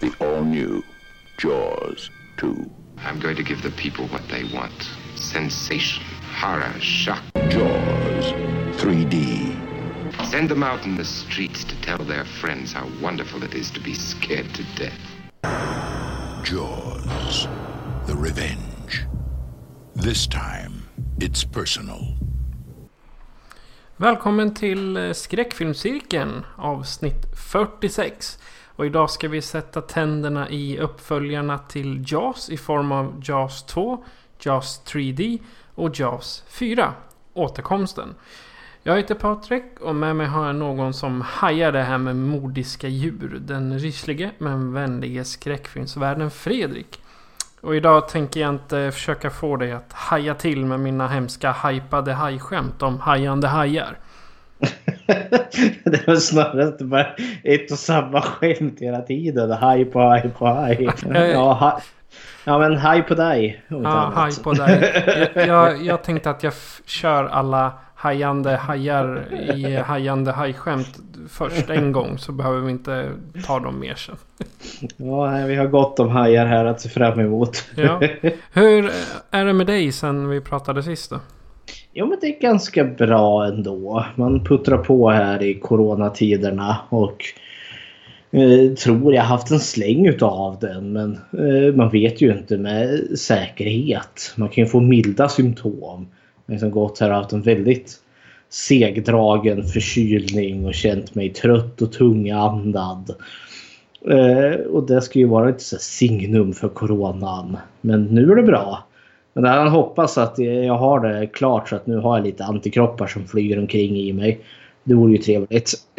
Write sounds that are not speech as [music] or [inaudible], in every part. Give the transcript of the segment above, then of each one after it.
The all-new Jaws 2. I'm going to give the people what they want sensation, horror, shock. Jaws 3D. Send them out in the streets to tell their friends how wonderful it is to be scared to death. Jaws. The revenge. This time, it's personal. Välkommen till eh, Skräckfilmscirkeln avsnitt 46. Och idag ska vi sätta tänderna i uppföljarna till Jaws i form av Jaws 2, Jaws 3D och Jaws 4. Återkomsten. Jag heter Patrik och med mig har jag någon som hajar det här med mordiska djur. Den ryslige men vänlige skräckfilmsvärden Fredrik. Och idag tänker jag inte försöka få dig att haja till med mina hemska hajpade hajskämt om hajande hajar det var snarare var ett och samma skämt hela tiden. Haj på haj på haj. Ja, ha, ja men haj på dig. Ja, haj på dig. Jag, jag, jag tänkte att jag kör alla hajande hajar i hajande hajskämt först en gång. Så behöver vi inte ta dem mer sen. Ja, vi har gott om hajar här att se fram emot. Ja. Hur är det med dig sen vi pratade sist då? Jo men det är ganska bra ändå. Man puttrar på här i coronatiderna och eh, tror jag haft en släng utav den men eh, man vet ju inte med säkerhet. Man kan ju få milda symptom. Jag har liksom gått här och haft en väldigt segdragen förkylning och känt mig trött och tungandad. Eh, och det ska ju vara ett signum för coronan. Men nu är det bra. Men jag hoppas att jag har det klart så att nu har jag lite antikroppar som flyger omkring i mig. Det vore ju trevligt. [laughs]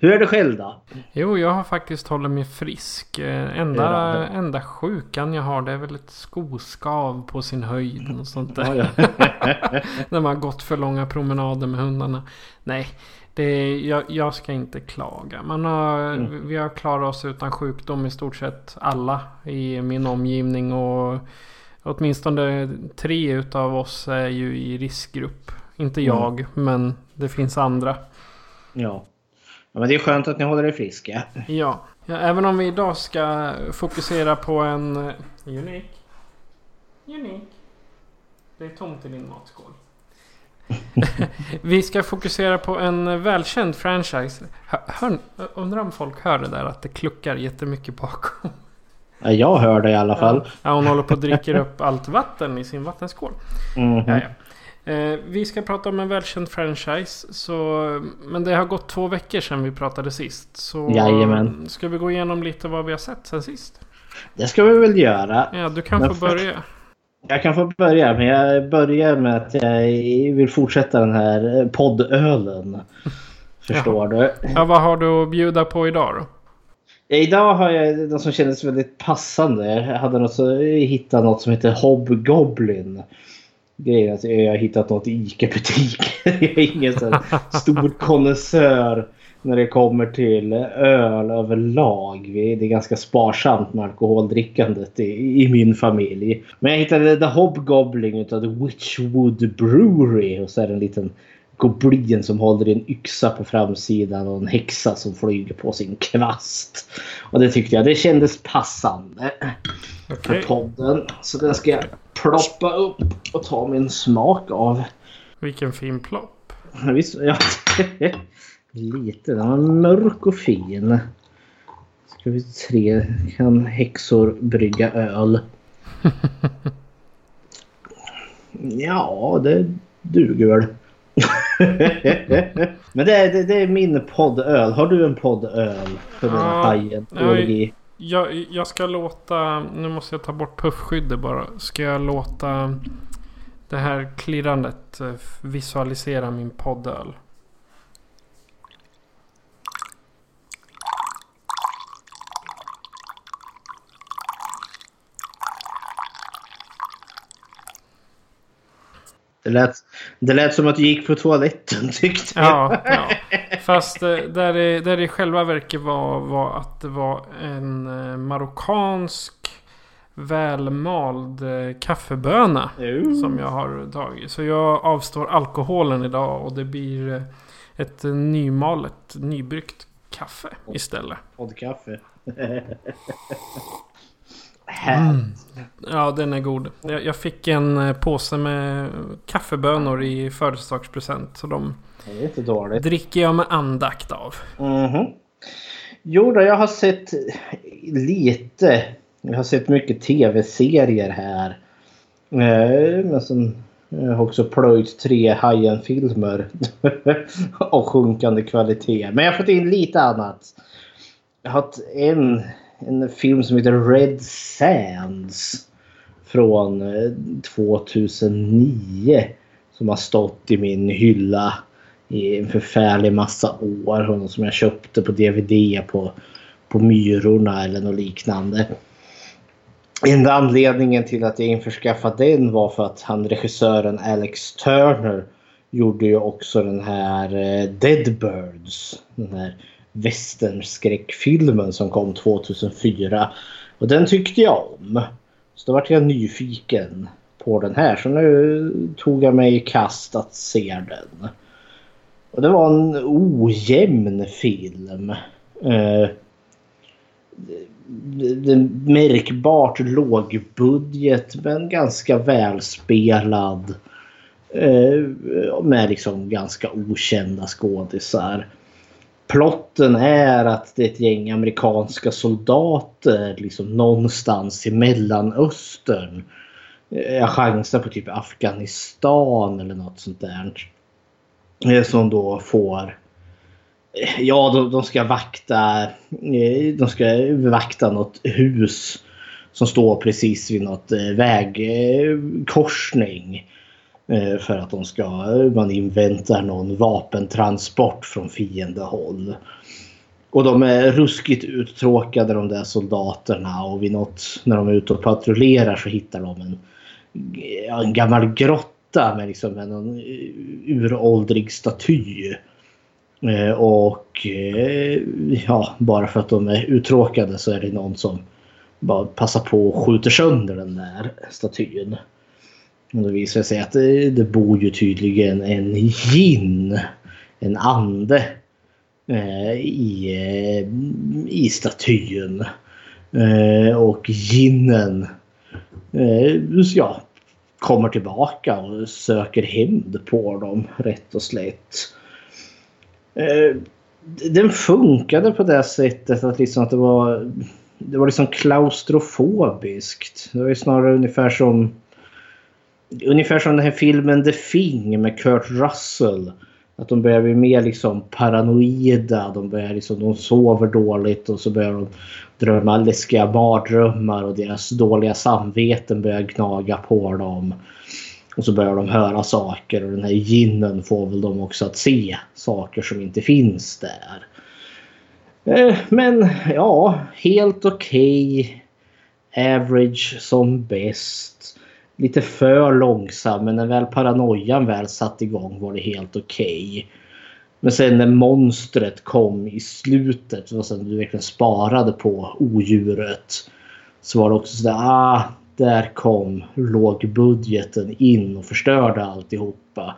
Hur är det själv då? Jo, jag har faktiskt hållit mig frisk. Eh, Enda, enda sjukan jag har det är väl ett skoskav på sin höjd. Och sånt där. [laughs] När man har gått för långa promenader med hundarna. Nej, det, jag, jag ska inte klaga. Man har, Vi har klarat oss utan sjukdom i stort sett alla i min omgivning. Och åtminstone tre utav oss är ju i riskgrupp. Inte jag, men det finns andra. ja. ja men det är skönt att ni håller er friska. Ja. ja, även om vi idag ska fokusera på en... eh, Unik. Unik. Det är tomt i din matskål. [laughs] vi ska fokusera på en välkänd franchise. Hör, hör, undrar om folk hör det där att det kluckar jättemycket bakom. Ja, jag hör det i alla fall. Ja, hon håller på att dricker upp allt vatten i sin vattenskål. Ja. Eh, vi ska prata om en välkänd franchise. Så, men det har gått två veckor sedan vi pratade sist. Så Jajamän. ska vi gå igenom lite vad vi har sett sen sist? Det ska vi väl göra. Ja, du kan Men få börja. Jag kan få börja men jag börjar med att jag vill fortsätta den här poddölen. [laughs] Förstår du? Ja, vad har du att bjuda på idag då? Idag har jag något som kändes väldigt passande. Jag hade något så, jag något som heter Hobgoblin. Grejen är att jag har hittat något i ICA-butik. [laughs] jag är ingen sån stor konnässör när det kommer till öl överlag. Det är ganska sparsamt med alkoholdrickandet i, i min familj. Men jag hittade The Hobgoblin utav The Witchwood Brewery. Och så är det en liten goblin som håller i en yxa på framsidan och en häxa som flyger på sin kvast. Och det tyckte jag, det kändes passande för Okej. podden. Så den ska jag ploppa upp och ta min smak av. Vilken fin plopp. Visst, ja. [laughs] Lite, den var mörk och fin. Ska vi se, kan häxor brygga öl? [laughs] Ja, det duger väl. [laughs] Men det är, det, det är min poddöl. Har du en poddöl? För den Ja, hajen? nej. Jag, jag ska låta... Nu måste jag ta bort puffskyddet bara. Ska jag låta det här klirrandet eh, visualisera min poddöl? Det lät, det lät som att du gick på toaletten [laughs] tyckte jag. Ja, ja. Fast eh, där det, där det själva verket var, var att det var en eh, marockansk välmald eh, kaffeböna. Ooh. Som jag har tagit. Så jag avstår alkoholen idag och det blir ett nymalet, nybryggt kaffe istället. Poddkaffe. [laughs] Härligt. Ja, den är god. Jag, jag fick en eh, påse med kaffebönor i födelsedagspresent. Så de Det är inte dåligt. dricker jag med andakt av. Mhm. Jo då, jag har sett lite. Jag har sett mycket tv-serier här. Eh, Men sen jag har också plöjt tre Hajen-filmer. [laughs] av sjunkande kvalitet. Men jag har fått in lite annat. Jag har haft en, en film som heter Red Sands. Från eh, 2009. Som har stått i min hylla i en förfärlig massa år. Och som jag köpte på DVD på, på Myrorna eller något liknande. Enda anledningen till att jag införskaffade den var för att han regissören Alex Turner gjorde ju också den här eh, Dead Birds. Den här Västernskräckfilmen som kom 2004. Och den tyckte jag om. Så då vart jag nyfiken på den här. Så nu tog jag mig i kast att se den. Och det var en ojämn film. Eh, märkbart lågbudget men ganska välspelad. Eh, med liksom ganska okända skådisar. Plotten är att det är ett gäng amerikanska soldater liksom någonstans i Mellanöstern. Eh, Jag chansar på typ Afghanistan eller något sånt där. Eh, som då får eh, Ja, de, de ska vakta De ska vakta något hus som står precis vid något eh, vägkorsning. Eh, för att de ska, eh, man inväntar någon vapentransport från fiendehåll. Och de är ruskigt uttråkade de där soldaterna och vid något, när de är ute och patrullerar så hittar de en, en gammal grotta med liksom en, en eh, uråldrig staty. Och ja, bara för att de är uttråkade så är det någon som bara passar på och skjuter sönder den där statyn. Och det visar sig att det, det bor ju tydligen en gin, en ande, eh, i, eh, i statyn. Eh, och ginnen eh, ja, kommer tillbaka och söker hämnd på dem rätt och slätt. Eh, den funkade på det sättet att, liksom att det var det var liksom klaustrofobiskt. Det var ju snarare ungefär som ungefär som den här filmen The Thing med Kurt Russell. Att de börjar bli mer liksom paranoida. De, börjar liksom, de sover dåligt och så börjar de drömma läskiga mardrömmar och deras dåliga samveten börjar gnaga på dem. Och så börjar de höra saker och den här ginnen får väl dem också att se saker som inte finns där. Eh, men ja, helt okej. Average som bäst. Lite för långsam men när väl paranoian väl satt igång var det helt okej. Men sen när monstret kom i slutet och sen du verkligen sparade på odjuret. Så var det också sådär, ah, där kom lågbudgeten in och förstörde alltihopa.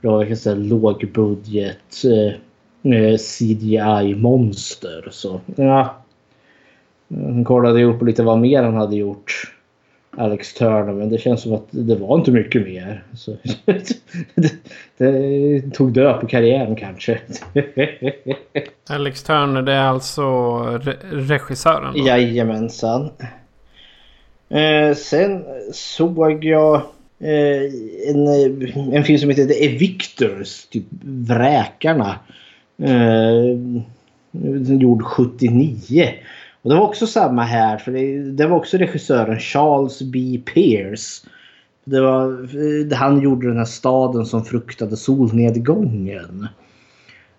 Det var verkligen sådär lågbudget eh, eh CGI-monster. Så ja. Han kollade upp lite vad mer han hade gjort. Alex Turner men det känns som att det var inte mycket mer. Så, det, [laughs] det tog död på karriären kanske. [laughs] Alex Turner det är alltså re regissören? Då. Jajamensan. Eh, sen såg jag eh, en, en film som heter The Evictors. Typ Vräkarna. Eh, gjord 79. Och det var också samma här. För det, det var också regissören Charles B. Pierce. Det var, eh, han gjorde den här staden som fruktade solnedgången.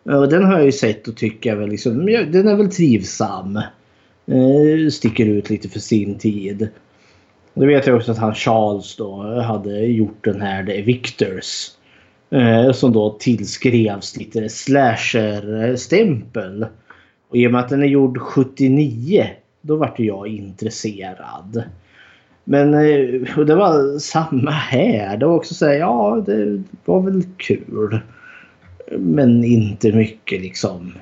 Och den har jag ju sett och tycker väl liksom, den är väl trivsam. Eh, sticker ut lite för sin tid. Då vet jag också att han Charles då hade gjort den här The Victors. Eh, som då tillskrevs lite slasher-stämpel. Och i och med att den är gjord 79 då vart jag intresserad. Men eh, och det var samma här. Det var också så här, ja det var väl kul. Men inte mycket liksom.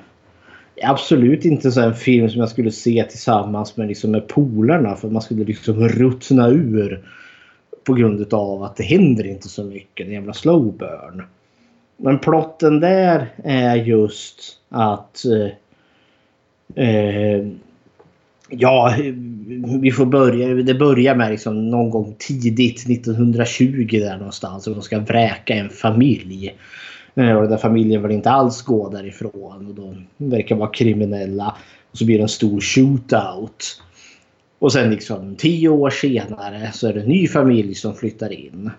Absolut inte så en film som jag skulle se tillsammans med, liksom, med polarna för man skulle liksom ruttna ur. På grund av att det händer inte så mycket. En jävla slow burn. Men plotten där är just att eh, eh, Ja, vi får börja. Det börjar med liksom någon gång tidigt 1920 där någonstans. Och de ska vräka en familj. Eh, och den där familjen vill inte alls gå därifrån. Och de verkar vara kriminella. Och så blir det en stor shootout. Och sen liksom tio år senare så är det en ny familj som flyttar in.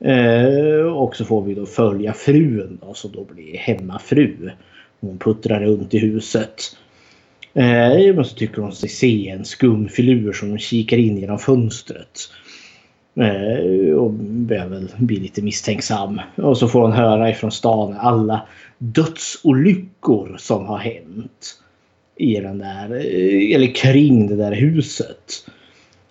Eh, och så får vi då följa frun då, som då blir hemmafru. Hon puttrar runt i huset. Eh, så tycker hon sig se en skum filur som kikar in genom fönstret. Eh, och börjar väl bli lite misstänksam. Och så får hon höra ifrån stan alla dödsolyckor som har hänt. I den där, eh, eller kring det där huset.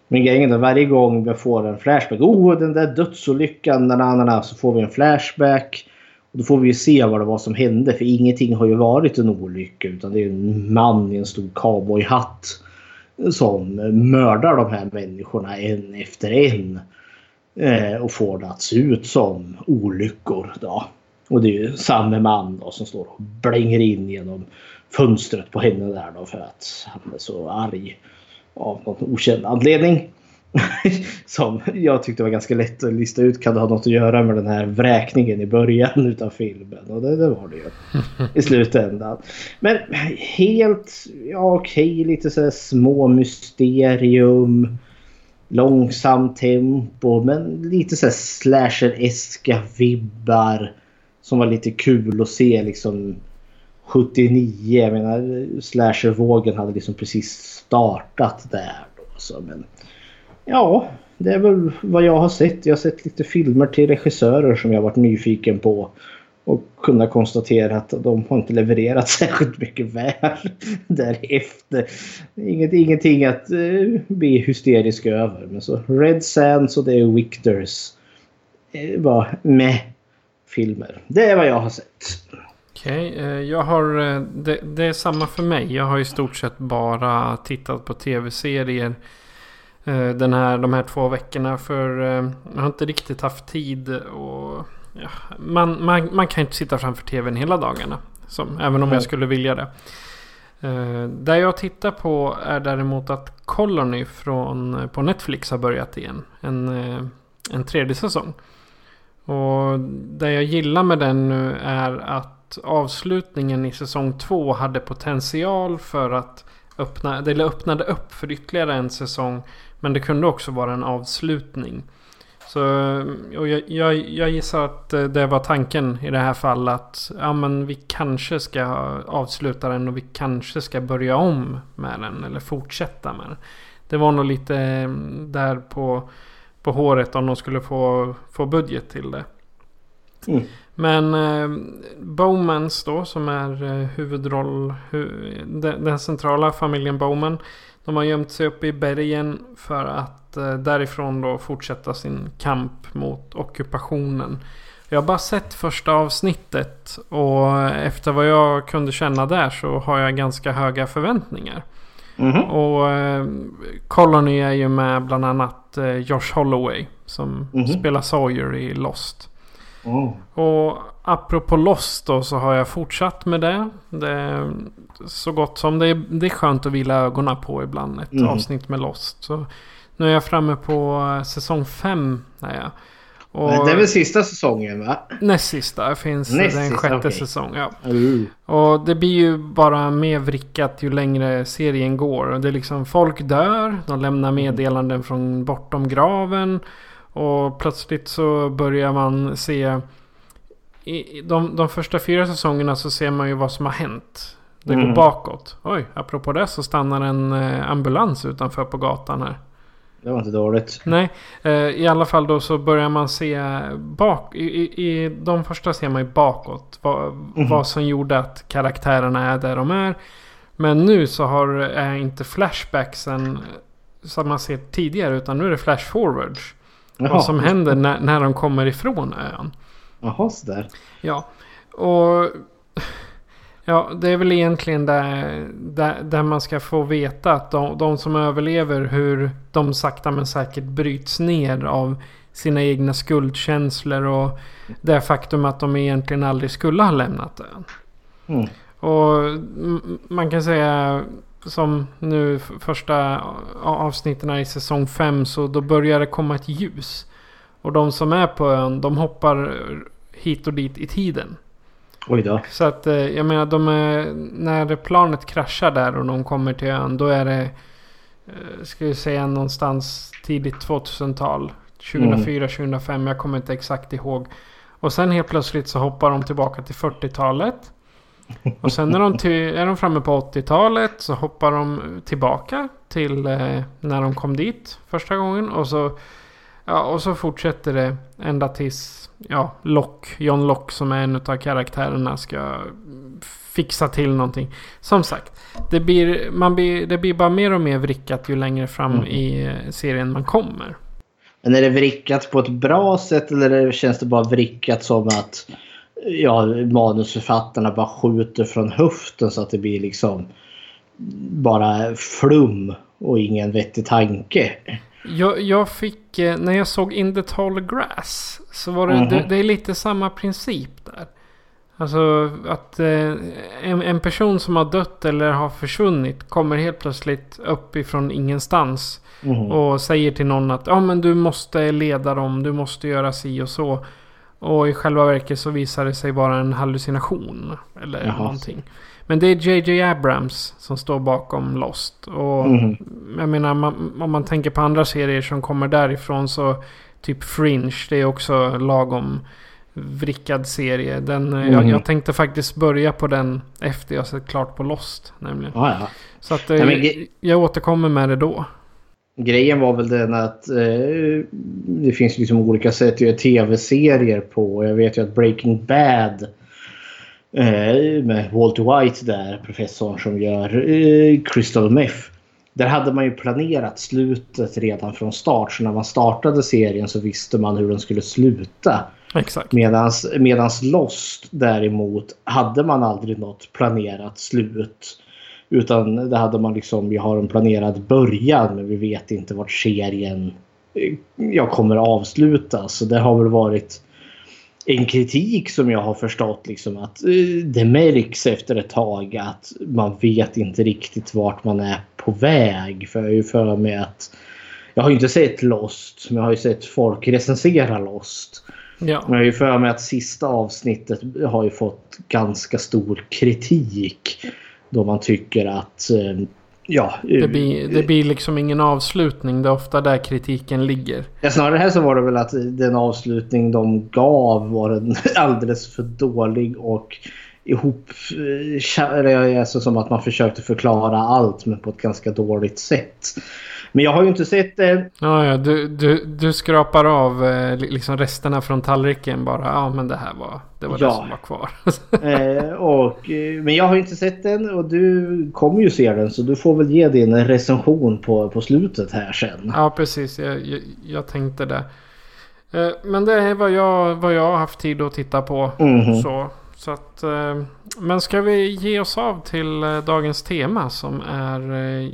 Men grejen är varje gång vi får en flashback. Oh, den där dödsolyckan. Så får vi en flashback. Och då får vi ju se vad det var som hände. För ingenting har ju varit en olycka. Utan det är en man i en stor cowboyhatt. Som mördar de här människorna en efter en. Eh, och får det att se ut som olyckor. Då. Och det är ju samma man då som står och blänger in genom fönstret på henne där då för att han är så arg. Av någon okänd anledning. [laughs] som jag tyckte var ganska lätt att lista ut kan det ha något att göra med den här vräkningen i början [laughs] utav filmen. Och det, det var det ju. [laughs] I slutändan. Men helt ja, okej, lite så små mysterium. Långsamt tempo men lite så slasher-eska vibbar. Som var lite kul att se liksom 79. Jag menar slashervågen hade liksom precis startat där. Då, så, men Ja, det är väl vad jag har sett. Jag har sett lite filmer till regissörer som jag varit nyfiken på. Och kunna konstatera att de har inte levererat [laughs] särskilt mycket väl därefter. Inget, ingenting att uh, bli hysterisk över. Men så Red Sands och det är Victors uh, var med filmer. Det är vad jag har sett. Okej, okay, uh, jag har... Det, det, är samma för mig. Jag har i stort sett bara tittat på tv-serier den här, de här två veckorna. För eh, jag har inte riktigt haft tid. Och, ja, man, man, man kan inte sitta framför tvn hela dagarna. Som, även om jag skulle vilja det. Uh, där jag tittar på är däremot att Colony från, på Netflix har börjat igen. En, uh, en tredje säsong. Och det jag gillar med den nu är att avslutningen i säsong två hade potential för att öppna, det öppnade upp för ytterligare en säsong men det kunde också vara en avslutning. Så, jag, jag, jag gissar att det var tanken i det här fallet. Att ja, men vi kanske ska avsluta den och vi kanske ska börja om med den. Eller fortsätta med den. Det var nog lite mm, där på, på håret om de skulle få, få budget till det. Mm. Men eh, Bowmans då som är eh, huvudroll. Hu, den, den centrala familjen Bowman. De har gömt sig uppe i bergen för att eh, därifrån då fortsätta sin kamp mot ockupationen. Jag har bara sett första avsnittet och efter vad jag kunde känna där så har jag ganska höga förväntningar. Mm -hmm. Och eh, Colony är ju med bland annat eh, Josh Holloway som mm -hmm. spelar Sawyer i Lost. Oh. Och apropå Lost då så har jag fortsatt med det. det så gott som. Det är, det är skönt att vila ögonen på ibland. Ett mm. avsnitt med Lost. Så nu är jag framme på eh, säsong 5. Och det är väl sista säsongen va? Näst sista. finns näst den sjätte okay. säsong. Ja. Mm. Och det blir ju bara mer vrickat ju längre serien går. Det är liksom folk dör. De lämnar meddelanden från bortom graven. Och plötsligt så börjar man se... I de, de första fyra säsongerna så ser man ju vad som har hänt. Det går mm. bakåt. Oj, apropå det så stannar en eh, ambulans utanför på gatan här. Det var inte dåligt. Nej, eh, i alla fall då så börjar man se bak. I, i, i de första ser man ju bakåt. Vad, vad som gjorde att karaktärerna är där de är. Men nu så har, är inte flashbacksen som man ser tidigare. Utan nu är det flash forwards. Vad som händer när, när de kommer ifrån ön. Jaha, sådär. Ja, och... Ja, det är väl egentligen där, där, där man ska få veta att de, de som överlever hur de sakta men säkert bryts ner av sina egna skuldkänslor och det faktum att de egentligen aldrig skulle ha lämnat ön. Mm. Och man kan säga som nu första avsnitten i säsong 5 så då börjar det komma ett ljus. Och de som är på ön de hoppar hit och dit i tiden. Oj då. Så att eh, jag menar de är, när planet kraschar där och de kommer till ön då är det eh, ska vi säga någonstans tidigt 2000-tal. 2004, 2005, jag kommer inte exakt ihåg. Och sen helt plötsligt så hoppar de tillbaka till 40-talet. Och sen är de, [laughs] till, är de framme på 80-talet så hoppar de tillbaka till eh, när de kom dit första gången. Och så, ja, och så fortsätter det ända tills ja, Lock, John Lock som är en av karaktärerna ska fixa till någonting. Som sagt, det blir, man blir, det blir bara mer och mer vrickat ju längre fram i eh, serien man kommer. Men är det vrickat på ett bra sätt eller känns det bara vrickat som att ja, manusförfattarna bara skjuter från höften så att det blir liksom bara flum och ingen vettig tanke? Jag, jag fick, eh, när jag såg In the Tall Grass, så var det, Mhm. det, det är lite samma princip där. Alltså att eh, en, en person som har dött eller har försvunnit kommer helt plötsligt upp ifrån ingenstans. Mhm. Och säger till någon att ja men du måste leda dem, du måste göra si och så. Och i själva verket så visar det sig vara en hallucination. Eller Jaha. någonting. Men det är JJ Abrams som står bakom Lost. Och Mhm. jag menar man, om man tänker på andra serier som kommer därifrån så typ Fringe. Det är också lagom vrickad serie. Den, eh, jag, Mhm. jag tänkte faktiskt börja på den efter jag sett klart på Lost. Nämligen. Ja, ja. Så att eh, Nej, men ge- jag återkommer med det då. Grejen var väl den att eh, det finns liksom olika sätt att göra tv-serier på. Jag vet ju att Breaking Bad eh, med Walter White där, professorn som gör eh, Crystal Meth. Där hade man ju planerat slutet redan från start. Så när man startade serien så visste man hur den skulle sluta. Exakt. Medans, medans Lost däremot hade man aldrig något planerat slut. Utan det hade man liksom, vi har en planerad början men vi vet inte vart serien eh, ja, kommer avslutas. Så det har väl varit en kritik som jag har förstått liksom att eh, det märks efter ett tag att man vet inte riktigt vart man är på väg. För jag har ju för mig att jag har ju inte sett Lost men jag har ju sett folk recensera Lost. Ja. Men jag har ju för mig att sista avsnittet har ju fått ganska stor kritik. Då man tycker att... eh, Ja, Det blir, det blir liksom ingen avslutning. Det är ofta där kritiken ligger. Ja, snarare här så var det väl att den avslutning de gav var [laughs] alldeles för dålig och ihop... eh, Alltså som att man försökte förklara allt men på ett ganska dåligt sätt. Men jag har ju inte sett det. Ja, ja, du, du, du skrapar av eh, li- liksom resterna från tallriken bara. Ja, men det här var, det var Ja. det som var kvar. [laughs] Eh, och, eh, men jag har ju inte sett den och du kommer ju se den så du får väl ge din recension på, på slutet här sen. ja, precis. Jag, jag, jag tänkte det. Eh, men det är vad jag, vad jag har haft tid att titta på. Mhm. Så, så att, eh, men ska vi ge oss av till eh, dagens tema som är eh,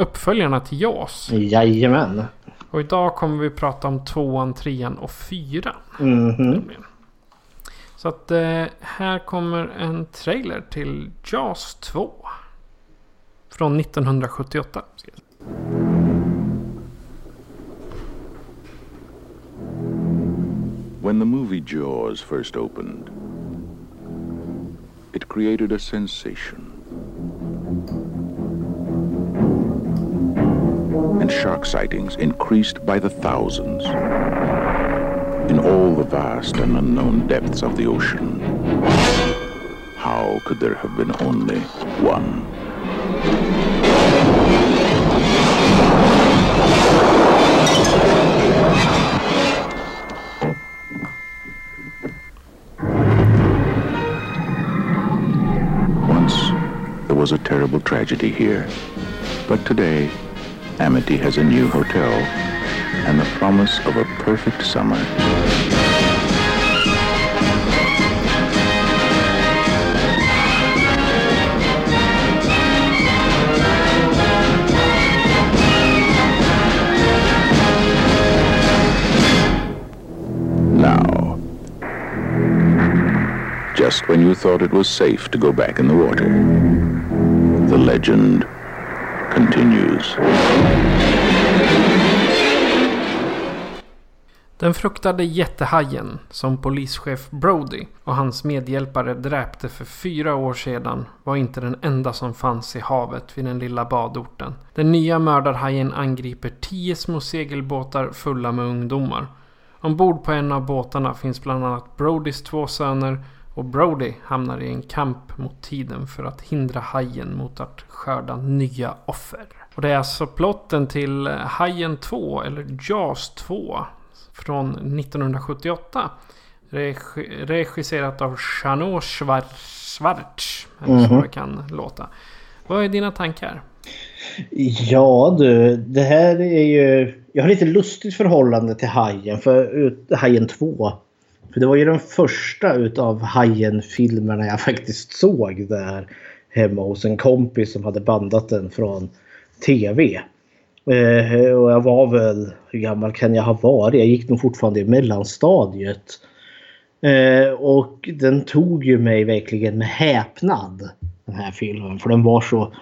uppföljarna till JAS. Jajamän. Och idag kommer vi prata om tvåan, trean och fyran. Mhm. nämligen. Så att eh, här kommer en trailer till JAS 2. Från 1978. ska jag säga. When the movie Jaws first opened, it created a sensation. and shark sightings increased by the thousands. In all the vast and unknown depths of the ocean, how could there have been only one? Once, there was a terrible tragedy here. But today, Amity has a new hotel and the promise of a perfect summer. Now, just when you thought it was safe to go back in the water, the legend continues. Den fruktade jättehajen som polischef Brody och hans medhjälpare dräpte för fyra år sedan var inte den enda som fanns i havet vid den lilla badorten. Den nya mördarhajen angriper tio små segelbåtar fulla med ungdomar. Ombord på en av båtarna finns bland annat Brodys två söner och Brody hamnar i en kamp mot tiden för att hindra hajen mot att skörda nya offer. Och det är alltså plotten till Hajen 2 eller Jaws 2 från 1978. Regi- regisserat av Jeannot Schwarz. Eller så Mhm. det kan låta. Vad är dina tankar? Ja du, det här är ju... Jag har lite lustigt förhållande till Hajen, för, Hajen 2. För det var ju den första utav Hajen-filmerna jag faktiskt såg där hemma hos en kompis som hade bandat den från TV. Eh, och jag var väl, hur gammal kan jag ha varit? Jag gick nog fortfarande i mellanstadiet. Eh, och den tog ju mig verkligen med häpnad. Den här filmen. För den var så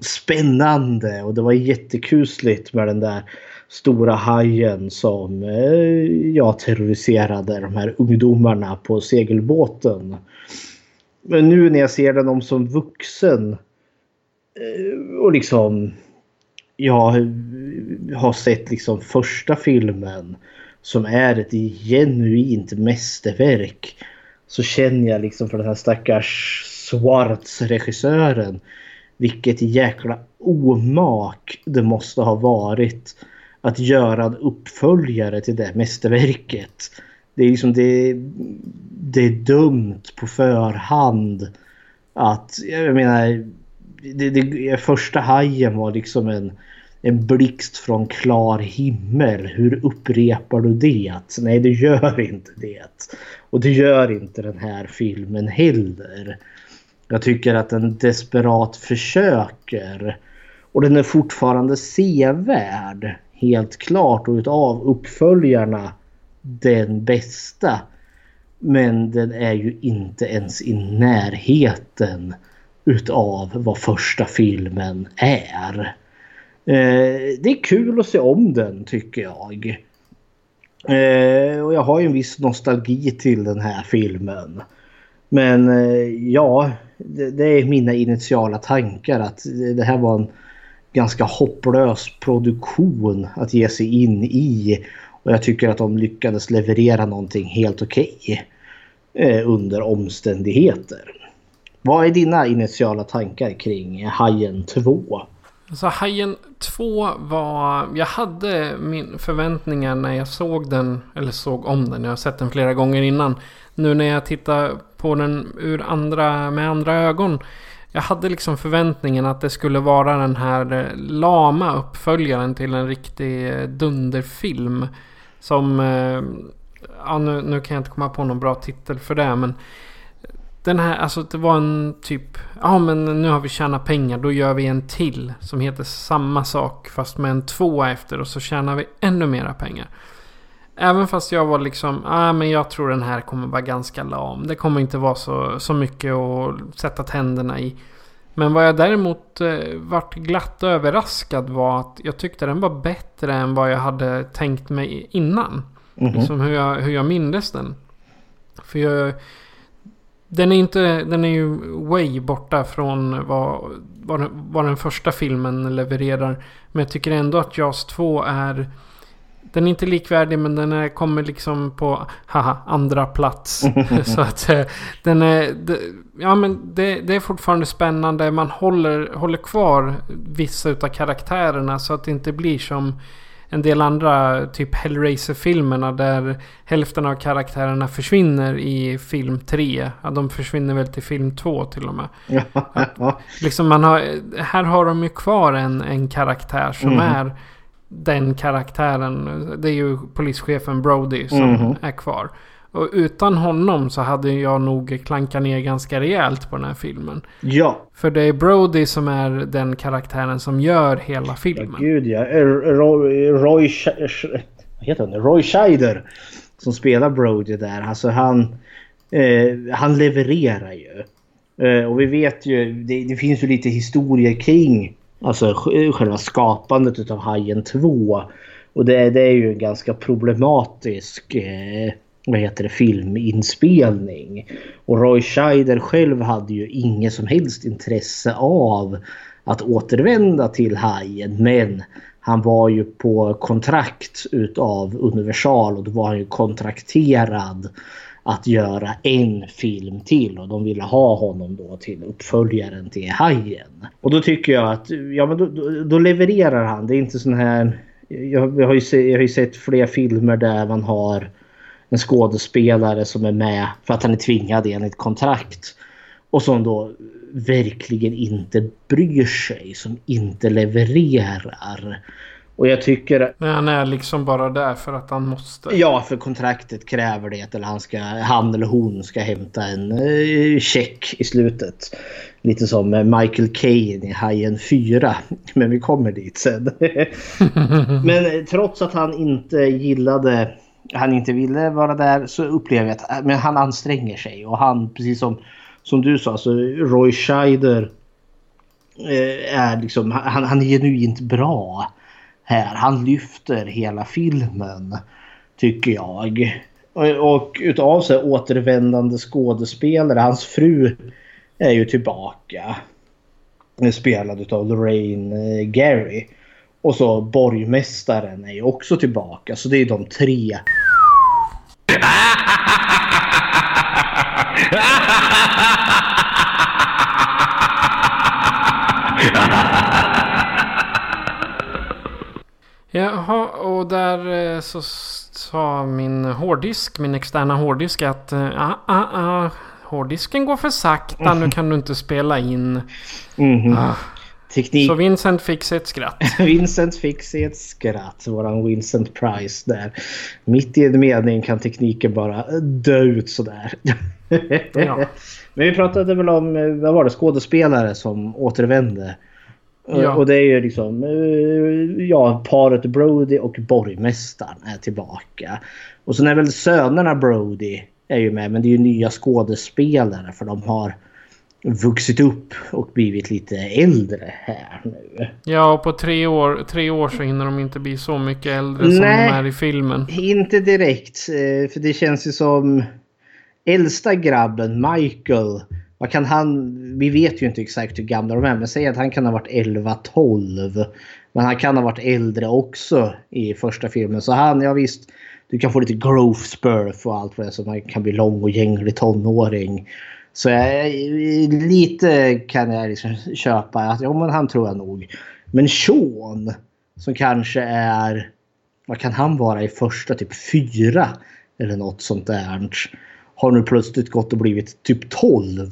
spännande och det var jättekusligt med den där stora hajen som eh, jag terroriserade de här ungdomarna på segelbåten. Men nu när jag ser den om som vuxen eh, och liksom jag har sett liksom första filmen som är ett genuint mästerverk så känner jag liksom för den här stackars Swartz-regissören vilket jäkla omak det måste ha varit att göra en uppföljare till det mästerverket. Det är liksom det, det är dumt på förhand att, jag menar, det, det, första hajen var liksom en, en blixt från klar himmel. Hur upprepar du det? Nej, du gör inte det. Och det gör inte den här filmen heller. Jag tycker att den desperat försöker. Och den är fortfarande sevärd. Helt klart. Och utav uppföljarna den bästa. Men den är ju inte ens i närheten utav vad första filmen är. Eh, det är kul att se om den tycker jag. Eh, och jag har ju en viss nostalgi till den här filmen. Men eh, ja, det, är mina initiala tankar att det här var en ganska hopplös produktion att ge sig in i. Och jag tycker att de lyckades leverera någonting helt okej okay, under omständigheter. Vad är dina initiala tankar kring Hajen 2? Alltså Hajen 2 var... Jag hade min förväntningar när jag såg den. Eller såg om den. Jag har sett den flera gånger innan. Nu när jag tittar på den ur andra, med andra ögon. Jag hade liksom förväntningen att det skulle vara den här eh, lama uppföljaren till en riktig eh, dunderfilm. Som... Eh, ja, nu, nu kan jag inte komma på någon bra titel för det men... Den här, alltså det var en typ... Ja men nu har vi tjänat pengar, då gör vi en till. Som heter samma sak fast med en tvåa efter och så tjänar vi ännu mera pengar. Även fast jag var liksom, ah, men jag tror den här kommer vara ganska lam. Det kommer inte vara så, så mycket att sätta tänderna i. Men vad jag däremot eh, vart glatt överraskad var att jag tyckte den var bättre än vad jag hade tänkt mig innan. Mm -hmm. Liksom hur jag, hur jag mindes den. För jag... Den är inte, den är ju way borta från vad, vad, vad den första filmen levererar. Men jag tycker ändå att Jaws 2 är... Den är inte likvärdig men den är, kommer liksom på haha, andra plats. [laughs] så att den är... Det, ja men det, det, är fortfarande spännande. Man håller, håller kvar vissa utav karaktärerna så att det inte blir som en del andra typ Hellraiser-filmerna där hälften av karaktärerna försvinner i film 3. Ja, de försvinner väl till film 2 till och med. [laughs] Liksom man har, här har de ju kvar en, en karaktär som Mm. är den karaktären. Det är ju polischefen Brody som Mhm. är kvar. Och utan honom så hade jag nog klankat ner ganska rejält på den här filmen. ja. För det är Brody som är den karaktären som gör hela Ja, filmen. gud ja. Eh, Roy, Roy, heter han? Roy Scheider. Som spelar Brody där. Alltså han, eh, han levererar ju. Eh, och vi vet ju, det, det finns ju lite historier kring alltså, själva skapandet utav Hajen 2. Och det, det är ju en ganska problematisk eh, vad heter det, filminspelning. Och Roy Scheider själv hade ju inget som helst intresse av att återvända till Hajen. Men han var ju på kontrakt utav Universal och då var han ju kontrakterad att göra en film till och de ville ha honom då till uppföljaren till Hajen. Och då tycker jag att ja, men då, då, då levererar han. Det är inte sån här... Jag, jag, har ju se, jag har ju sett fler filmer där man har en skådespelare som är med för att han är tvingad enligt kontrakt. Och som då verkligen inte bryr sig, som inte levererar. Och jag tycker... Men han är liksom bara där för att han måste. Ja, för kontraktet kräver det. Eller han, ska, han eller hon ska hämta en eh, check i slutet. Lite som eh, Michael Caine i Hajen 4. [laughs] Men vi kommer dit sen. [laughs] Men eh, trots att han inte gillade han inte ville vara där så upplever jag att men han anstränger sig. Och han, precis som, som du sa, så Roy Scheider är liksom, han, han är genuint bra här. Han lyfter hela filmen, tycker jag. Och, och utav sig återvändande skådespelare, hans fru är ju tillbaka. Spelad utav Lorraine eh, Gary. Och så borgmästaren är ju också tillbaka. Så det är de tre. [laughs] Jaha, och där eh, så sa min hårddisk, min externa hårddisk att eh, ah, ah, ah, hårddisken går för sakta, nu kan du inte spela in. Mhm. Ah. Teknik. Så Vincent fick sig ett skratt. [laughs] Vincent fick sig ett skratt. Våran Vincent Price där. Mitt i en mening kan tekniken bara dö ut sådär. Ja. [laughs] Men vi pratade väl om, eh, vad var det, skådespelare som återvände. Ja. Och det är ju liksom, eh, ja, paret Brody och borgmästaren är tillbaka. Och sen är väl sönerna Brody är ju med, men det är ju nya skådespelare för de har vuxit upp och blivit lite äldre här nu. Ja, och på tre år, tre år så hinner de inte bli så mycket äldre som Nej. de är i filmen. Inte direkt, eh, för det känns ju som äldsta grabben Michael. Vad kan han? Vi vet ju inte exakt hur gamla de är, men säg att han kan ha varit 11-12. Men han kan ha varit äldre också i första filmen. Så han, ja visst. Du kan få lite growth spurf och allt vad det är så man kan bli lång och gänglig tonåring. Så jag, lite kan jag liksom köpa att ja men han tror jag nog. Men Sean som kanske är vad kan han vara i första typ fyra eller något sånt där. Har nu plötsligt gått och blivit typ 12.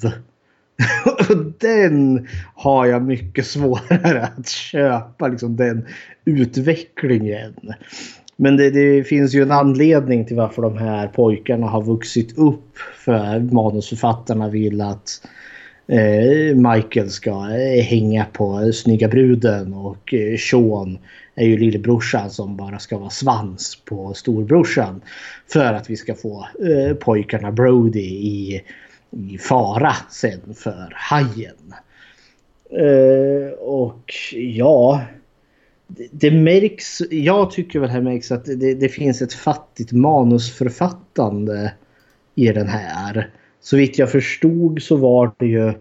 [laughs] Den har jag mycket svårare att köpa, liksom den utvecklingen. Men det, det finns ju en anledning till varför de här pojkarna har vuxit upp. För manusförfattarna vill att eh, Michael ska eh, hänga på eh, snygga bruden och eh, Sean är ju lillebrorsan som bara ska vara svans på storbrorsan. För att vi ska få eh, pojkarna Brody i, i fara sen för hajen. Eh, och ja, det, det märks, jag tycker väl här märks att det, det finns ett fattigt manusförfattande i den här. Så vitt jag förstod så var det ju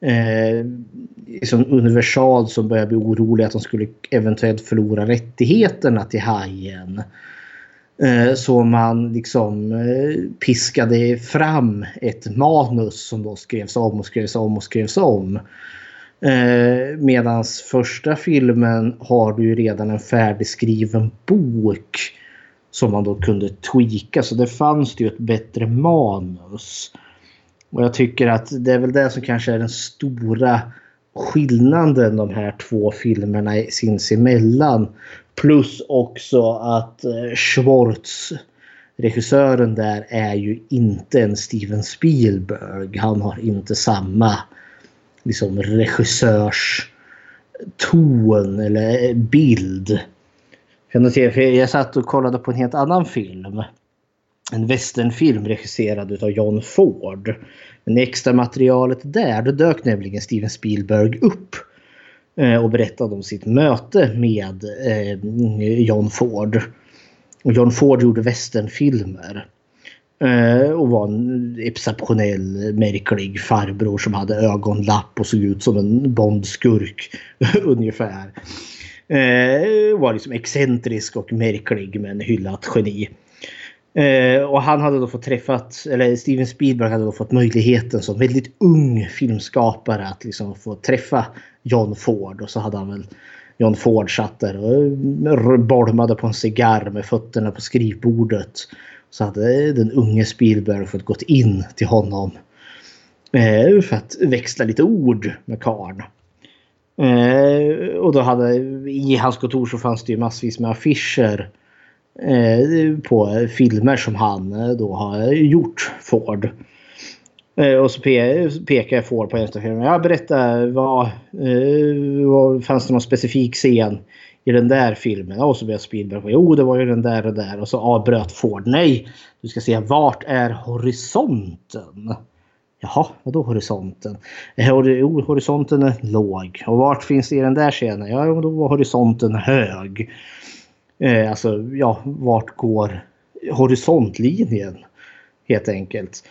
eh, liksom Universal som började bli oroliga att de skulle eventuellt förlora rättigheterna till hajen. Eh, så man liksom eh, piskade fram ett manus som då skrevs om och skrevs om och skrevs om. Eh, Medan första filmen har du ju redan en färdigskriven bok som man då kunde tweaka. Så det fanns det ju ett bättre manus. Och jag tycker att det är väl det som kanske är den stora skillnaden de här två filmerna sinsemellan. Plus också att eh, Schwartz, regissören där, är ju inte en Steven Spielberg. Han har inte samma liksom regissörs ton eller eh, bild. Jag satt och kollade på en helt annan film. En westernfilm regisserad av John Ford. Men i extra materialet där då dök nämligen Steven Spielberg upp. Eh, och berättade om sitt möte med eh, John Ford. Och John Ford gjorde westernfilmer. Eh, och var en exceptionell märklig farbror som hade ögonlapp och såg ut som en Bondskurk [laughs] ungefär. Var liksom excentrisk och märklig men hyllat geni. Eh, och han hade då fått träffat, eller Steven Spielberg hade då fått möjligheten som väldigt ung filmskapare att liksom få träffa John Ford. Och så hade han väl John Ford satt där och eh, bolmade på en cigarr med fötterna på skrivbordet. Så hade den unge Spielberg fått gått in till honom. Eh, för att växla lite ord med karln. Eh, och då hade i hans kontor så fanns det ju massvis med affischer Eh, Eh, på filmer som han eh, då har gjort, Ford. Eh, och så pekar jag Ford på en av filmerna. Jag berättar vad, vad fanns det någon specifik scen i den där filmen? Och så börjar Spielberg på, jo det var ju den där och där. Och så avbröt Ford. Nej, du ska se vart är horisonten? Jaha, vadå horisonten? Jo, horisonten är låg. Och vart finns det i den där scenen? Ja, då var horisonten hög. Eh, alltså, ja, vart går horisontlinjen? Helt enkelt.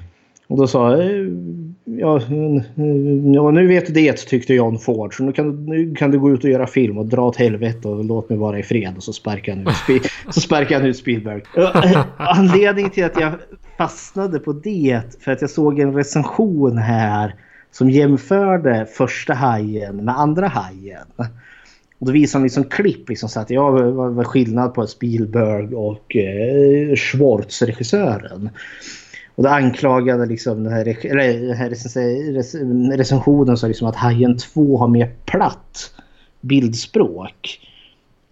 Och då sa jag, eh, ja, eh, ja, nu vet du det tyckte John Ford. Så nu kan, nu kan du gå ut och göra film och dra åt helvete och låt mig vara i fred. Och så sparkar han ut, [laughs] så sparkar han ut Spielberg. Eh, anledningen till att jag fastnade på det för att jag såg en recension här som jämförde första hajen med andra hajen. Och då visade han liksom klipp liksom så att ja, var, var skillnad på Spielberg och eh, Schwartz, regissören. Och då anklagade liksom den här, eller, den här recensionen så liksom att Hajen 2 har mer platt bildspråk.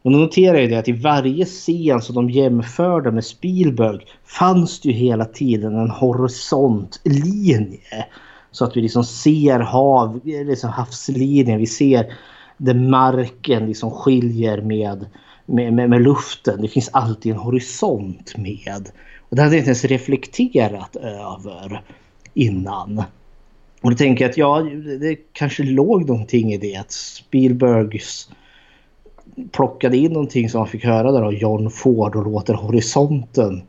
Och då noterar jag det att i varje scen som de jämförde med Spielberg fanns det ju hela tiden en horisontlinje. Så att vi liksom ser hav, liksom havslinjen, vi ser där marken liksom skiljer med, med, med, med, luften. Det finns alltid en horisont med. Och det hade jag inte ens reflekterat över innan. Och då tänker jag att ja, det kanske låg någonting i det. Att Spielbergs plockade in någonting som man fick höra där av John Ford och låter horisonten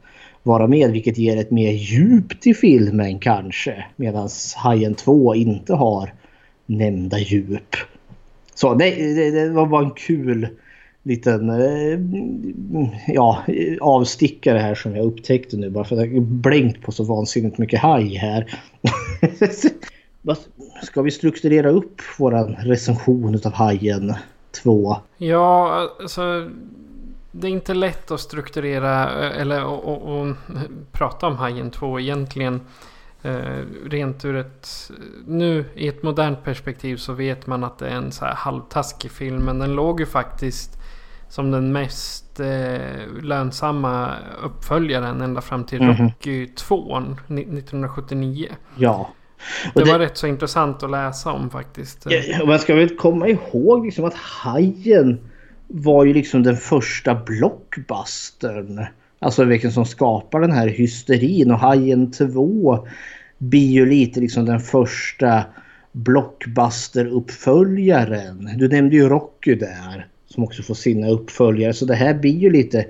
vara med. Vilket ger ett mer djup till filmen kanske. Medan Hajen 2 inte har nämnda djup. Så det, det, det, var bara en kul liten eh, ja, avstickare här som jag upptäckte nu. Bara för att jag blänkt på så vansinnigt mycket haj här. [laughs] Ska vi strukturera upp våran recension av Hajen 2? Ja, alltså det är inte lätt att strukturera eh, eller och, och, och prata om Hajen 2 egentligen. Eh, rent ur ett... Nu i ett modernt perspektiv så vet man att det är en så här halvtaskig film. Men den låg ju faktiskt som den mest eh, lönsamma uppföljaren ända fram till mm -hmm. Rocky 2 1979. Ja. Det, det var rätt så intressant att läsa om faktiskt. Ja, man ska väl komma ihåg liksom att Hajen var ju liksom den första blockbustern. Alltså vilken som skapar den här hysterin och Hajen 2 blir ju lite liksom den första blockbuster-uppföljaren. Du nämnde ju Rocky där som också får sina uppföljare så det här blir ju lite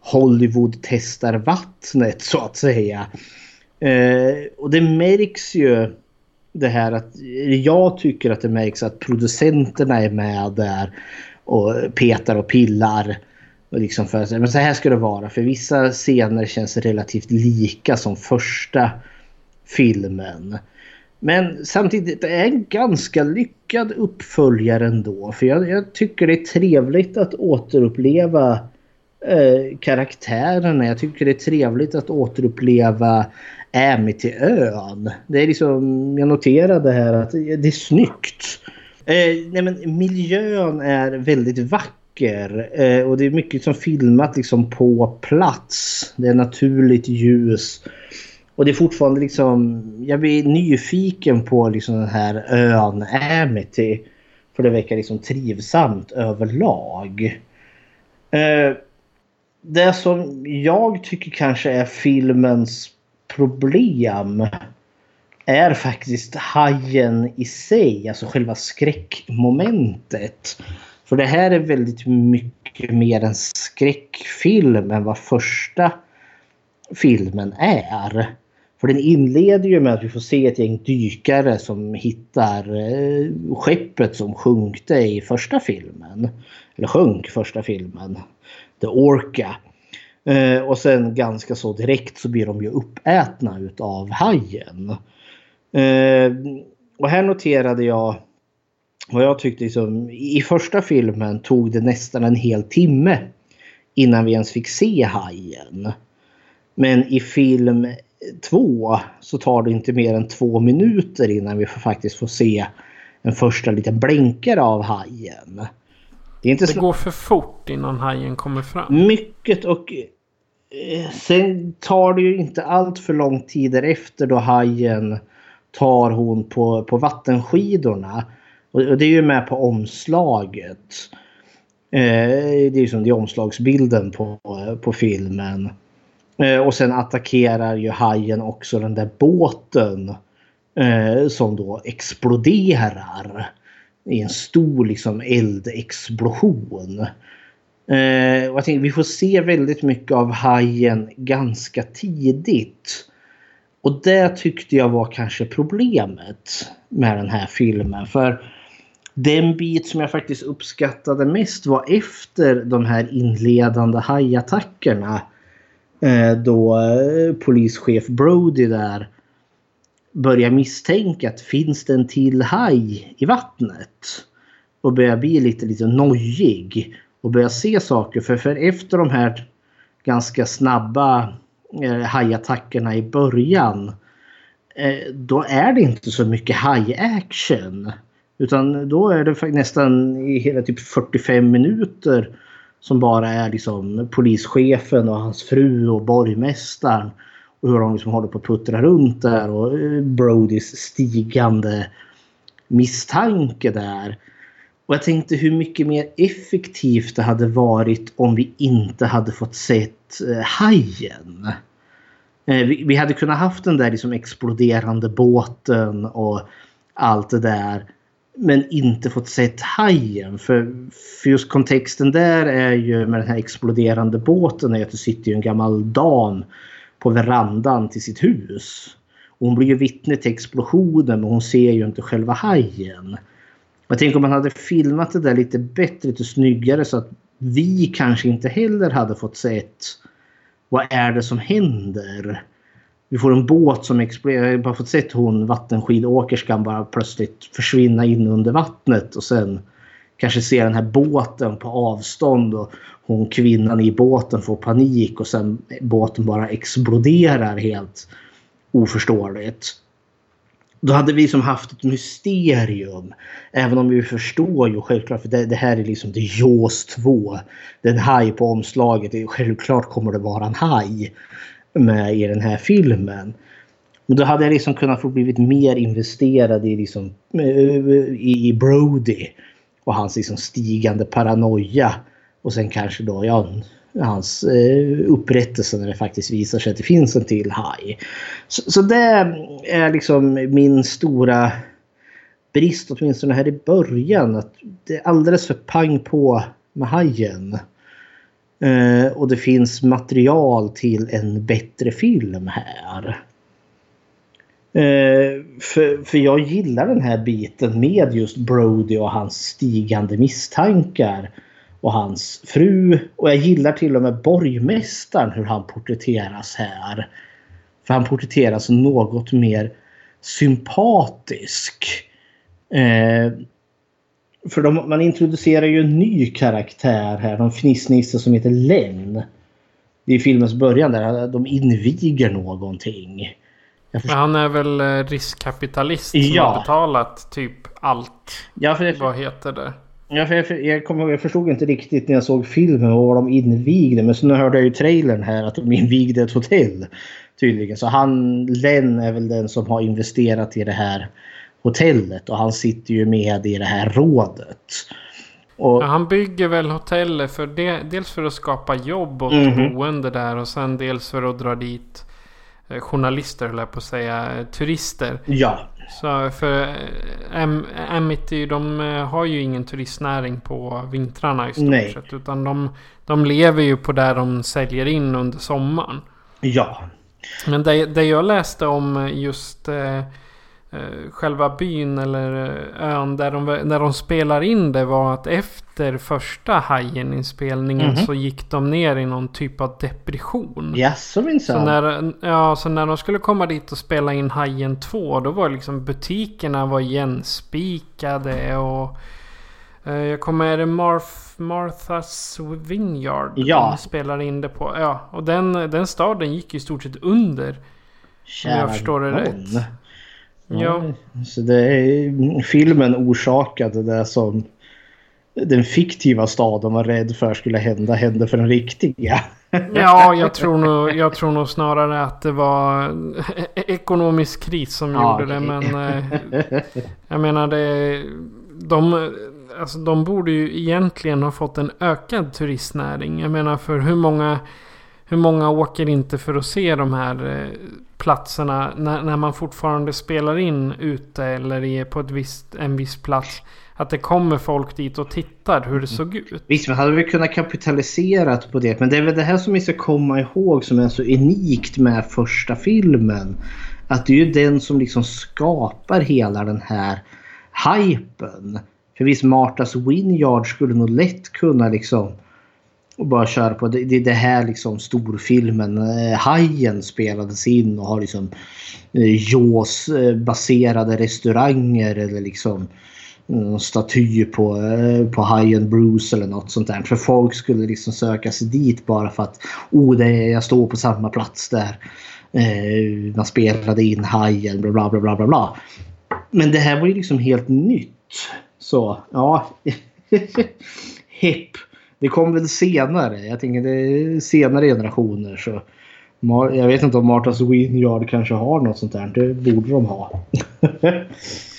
Hollywood testar vattnet så att säga. Eh, och det märks ju det här att jag tycker att det märks att producenterna är med där och petar och pillar. Och liksom för men så här ska det vara. För vissa scener känns relativt lika som första filmen. Men samtidigt det är en ganska lyckad uppföljare ändå. För jag, jag tycker det är trevligt att återuppleva eh, karaktärerna. Jag tycker det är trevligt att återuppleva Amity-ön. Det är liksom, jag noterade här att det är snyggt. Eh, nej men miljön är väldigt vacker eh, och det är mycket som filmat liksom på plats. Det är naturligt ljus. Och det är fortfarande liksom, jag blir nyfiken på liksom den här ön Amity. För det verkar liksom trivsamt överlag. Eh, det som jag tycker kanske är filmens problem är faktiskt hajen i sig, alltså själva skräckmomentet. För det här är väldigt mycket mer en skräckfilm än vad första filmen är. För den inleder ju med att vi får se ett gäng dykare som hittar eh, skeppet som sjunkte i första filmen. Eller sjönk första filmen. The Orca. Eh, och sen ganska så direkt så blir de ju uppätna utav hajen. Eh, och här noterade jag vad jag tyckte liksom, i första filmen tog det nästan en hel timme innan vi ens fick se hajen. Men i film två så tar det inte mer än två minuter innan vi faktiskt får se en första liten blänkare av hajen. Det, är inte det går för fort innan hajen kommer fram. Mycket och eh, sen tar det ju inte allt för lång tid därefter då hajen tar hon på, på vattenskidorna. Och, och det är ju med på omslaget. Eh, det är ju som det är omslagsbilden på, på filmen. Eh, och sen attackerar ju hajen också den där båten. Eh, som då exploderar. I en stor liksom eldexplosion. Eh, och jag tänkte, vi får se väldigt mycket av hajen ganska tidigt. Och det tyckte jag var kanske problemet med den här filmen. För den bit som jag faktiskt uppskattade mest var efter de här inledande hajattackerna. Eh, då eh, polischef Brody där börjar misstänka att finns det en till haj i vattnet? Och börjar bli lite, lite nojig. Och börjar se saker. För, för efter de här ganska snabba eh, hajattackerna i början. Eh, då är det inte så mycket haj-action. Utan då är det nästan i hela typ 45 minuter som bara är liksom polischefen och hans fru och borgmästaren. Och hur de liksom håller på att puttra runt där och eh, Brodys stigande misstanke där. Och jag tänkte hur mycket mer effektivt det hade varit om vi inte hade fått sett eh, hajen. Eh, vi, vi, hade kunnat haft den där liksom exploderande båten och allt det där men inte fått sett hajen. För, för just kontexten där är ju med den här exploderande båten är att det sitter ju en gammal dam på verandan till sitt hus. Och hon blir ju vittne till explosionen men hon ser ju inte själva hajen. Jag tänker om man hade filmat det där lite bättre, lite snyggare så att vi kanske inte heller hade fått sett vad är det som händer vi får en båt som exploderar. Jag har bara fått sett hon vattenskidåkerskan bara plötsligt försvinna in under vattnet och sen kanske se den här båten på avstånd och hon kvinnan i båten får panik och sen båten bara exploderar helt oförståeligt. Då hade vi som haft ett mysterium. Även om vi förstår ju självklart för det, det här är liksom det Jaws 2. Det är en haj på omslaget. Självklart kommer det vara en haj med i den här filmen. Och då hade jag liksom kunnat få blivit mer investerad i, liksom, eh, i Brody och hans liksom stigande paranoia. Och sen kanske då ja, hans eh, upprättelse när det faktiskt visar sig att det finns en till haj. Så, så det är liksom min stora brist åtminstone här i början. Att det är alldeles för pang på med hajen. Eh, och det finns material till en bättre film här. Eh, för, för jag gillar den här biten med just Brody och hans stigande misstankar. Och hans fru. Och jag gillar till och med borgmästaren hur han porträtteras här. För han porträtteras något mer sympatisk. Eh, för de, man introducerar ju en ny karaktär här. En fnissnisse som heter Len. Det är filmens början där de inviger någonting. Han är väl eh, riskkapitalist som Ja. har betalat typ allt. Ja, för jag, Vad heter det? ja, för jag, jag, kommer ihåg, jag förstod inte riktigt när jag såg filmen vad de invigde. Men så nu hörde jag ju trailern här att de invigde ett hotell. Tydligen. Så han, Len är väl den som har investerat i det här hotellet. Och han sitter ju med i det här rådet. Och, Ja, han bygger väl hotellet för det, dels för att skapa jobb åt Mhm. boende där och sen dels för att dra dit eh, journalister höll jag på att säga, eh, turister. ja, Så för Am- Amity de eh, har ju ingen turistnäring på vintrarna i stort Nej. sett. Utan de, de lever ju på där de säljer in under sommaren. ja. Men det, det jag läste om just själva byn eller eh, ön där de, där de spelar in det var att efter första Hajen-inspelningen Mhm. så gick de ner i någon typ av depression. Jaså Så minsann. när, ja, så när de skulle komma dit och spela in Hajen 2 då var liksom butikerna var igenspikade och eh, jag kommer är det Marth, Martha's Vineyard Ja. de spelar in det på. Ja, och den, den staden gick i stort sett under. Kära jag förstår det rätt. Ja. Så det är, filmen orsakade det som den fiktiva staden var rädd för skulle hända hände för den riktiga. Ja, jag tror, nog, jag tror nog snarare att det var [laughs] ekonomisk kris som Ja, gjorde det. Men eh, jag menar det... De, alltså, de borde ju egentligen ha fått en ökad turistnäring. Jag menar för hur många... Hur många åker inte för att se de här eh, platserna när, när man fortfarande spelar in ute eller är på ett visst, en viss plats? Att det kommer folk dit och tittar hur det såg ut. Visst, man hade väl kunnat kapitalisera på det. Men det är väl det här som vi ska komma ihåg som är så unikt med första filmen. Att det är ju den som liksom skapar hela den här hypen. För visst, Martas Winyard skulle nog lätt kunna liksom och bara kör på. Det det är det här liksom storfilmen eh, Hajen spelades in och har liksom eh, Jaws-baserade eh, restauranger eller liksom någon staty på, på Hajen Bruce eller något sånt där. För folk skulle liksom söka sig dit bara för att oh, det är, jag står på samma plats där eh, man spelade in Hajen bla bla bla bla bla bla. Men det här var ju liksom helt nytt. Så ja. [laughs] Hipp. Det kom väl senare. Jag tänker det är senare generationer. Så jag vet inte om Martha's Winyard kanske har något sånt där. Det borde de ha. [laughs]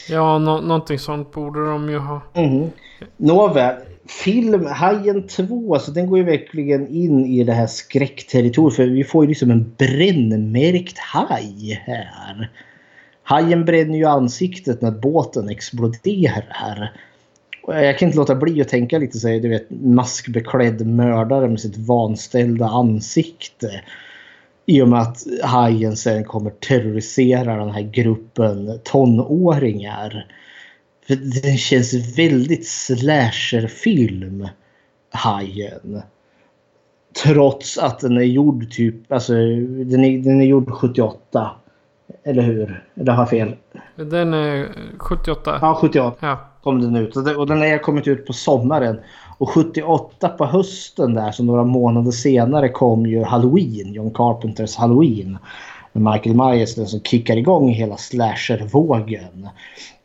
Ja, nå- någonting sånt borde de ju ha. Mm. Nåväl. Film Hajen 2, alltså den går ju verkligen in i det här skräckterritoriet. För vi får ju liksom en brännmärkt haj här. Hajen bränner ju ansiktet när båten exploderar. Jag kan inte låta bli att tänka lite så här, du vet maskbeklädd mördare med sitt vanställda ansikte. I och med att hajen sen kommer terrorisera den här gruppen tonåringar. För den känns väldigt slasherfilm. Hajen. Trots att den är gjord typ, alltså den är, den är gjord 78. Eller hur? Eller har jag fel? Den är 78. Ja, 78 Ja kom den ut. Och den- har kommit ut på sommaren. Och 78 på hösten där, så några månader senare kom ju Halloween. John Carpenters Halloween. Med Michael Myers, den som kickar igång hela slashervågen.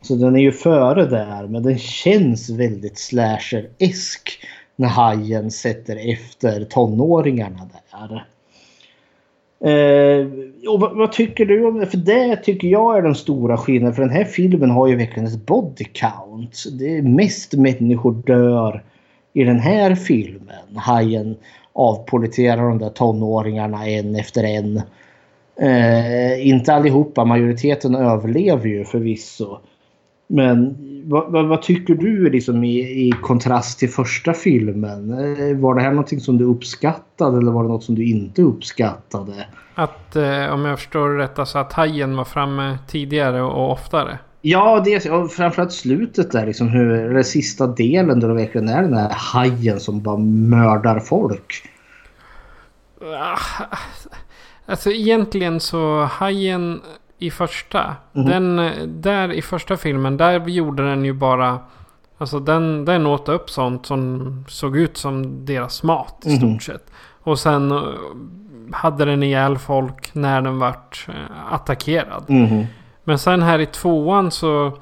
Så den är ju före där, men den känns väldigt slasher-esk. När hajen sätter efter tonåringarna där. Eh, och vad, vad tycker du om det? För det tycker jag är den stora skillnaden. För den här filmen har ju verkligen ett body count. Det är mest människor dör i den här filmen. Hajen avpoliterar de där tonåringarna en efter en. Eh, inte allihopa, majoriteten överlever ju förvisso. Men vad, vad, vad tycker du liksom i, i kontrast till första filmen? Eh, var det här någonting som du uppskattade eller var det något som du inte uppskattade? Att eh, om jag förstår det rätt, alltså att hajen var framme tidigare och oftare. Ja, det, och framförallt slutet där. Liksom hur, den sista delen där det verkligen är den här hajen som bara mördar folk. Ah, Alltså egentligen så hajen i första. Den, där i första filmen, där gjorde den ju bara... Alltså den, den åt upp sånt som såg ut som deras mat i stort sett. Och sen eh, hade den ihjäl folk när den vart eh, attackerad. Mhm. Men sen här i tvåan så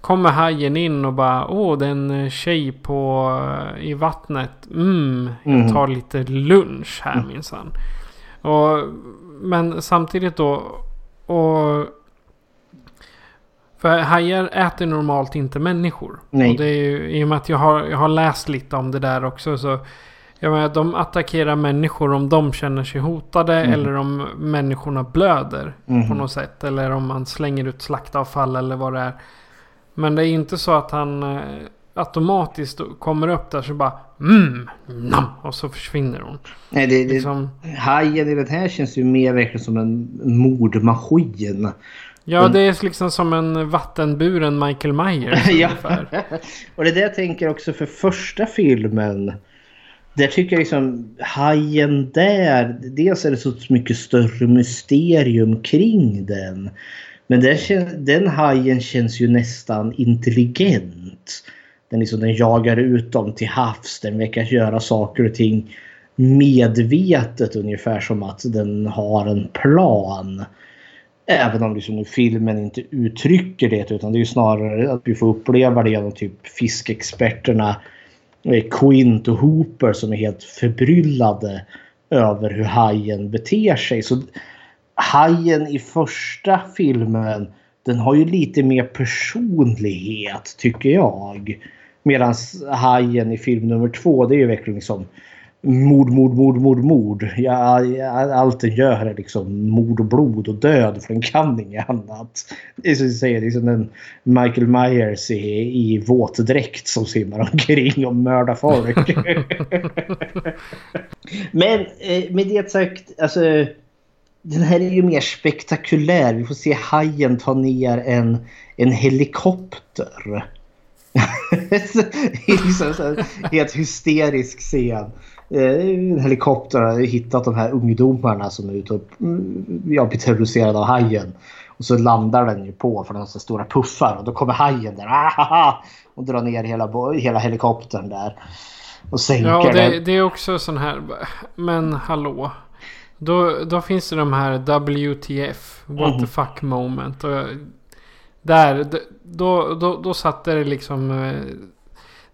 kommer hajen in och bara Åh, det är en eh, tjej på, i vattnet. Mm, jag tar lite lunch här minsann. Och, men samtidigt då, och... För hajar äter normalt inte människor. Nej. Och det är ju, I och med att jag har, jag har läst lite om det där också så... Jag menar, de attackerar människor om de känner sig hotade eller om människorna blöder på något sätt. Eller om man slänger ut slaktavfall eller vad det är. Men det är inte så att han eh, automatiskt kommer upp där så bara mm, nam, och så försvinner hon. Nej, det, det, Liksom, Hajen i den här känns ju mer verkligen som en mordmaskin. ja, det är liksom som en vattenburen Michael Myers [laughs] Ja. [laughs] Och det är det jag tänker också för första filmen. Där tycker jag liksom hajen där. Dels är det så mycket större mysterium kring den. Men den, den hajen känns ju nästan intelligent. Den, liksom, den jagar ut dem till havs. Den verkar göra saker och ting medvetet ungefär som att den har en plan. Även om liksom filmen inte uttrycker det utan det är ju snarare att vi får uppleva det genom typ fiskexperterna eh, Quint och Hooper som är helt förbryllade över hur hajen beter sig. Så hajen i första filmen den har ju lite mer personlighet tycker jag. Medan hajen i film nummer två det är ju verkligen liksom mord, mord, mord, mord, mord. Ja, allt den gör är liksom mord och blod och död för den kan inget annat. Det är som säger, liksom en Michael Myers i, i våtdräkt som simmar omkring och mördar folk. [laughs] Men eh, med det sagt, alltså den här är ju mer spektakulär. Vi får se hajen ta ner en, en helikopter. [laughs] liksom så helt hysterisk scen. Eh, En helikopter har hittat de här ungdomarna som är ute och mm, ja, blir terroriserade av hajen. Och så landar den ju på för de så stora puffar och då kommer hajen där ahaha, och drar ner hela, hela helikoptern där. Och sänker Ja, den. det, det är också sån här. Men hallå. Då, då finns det de här WTF. What the fuck moment. Och där, då, då, då satte det liksom eh,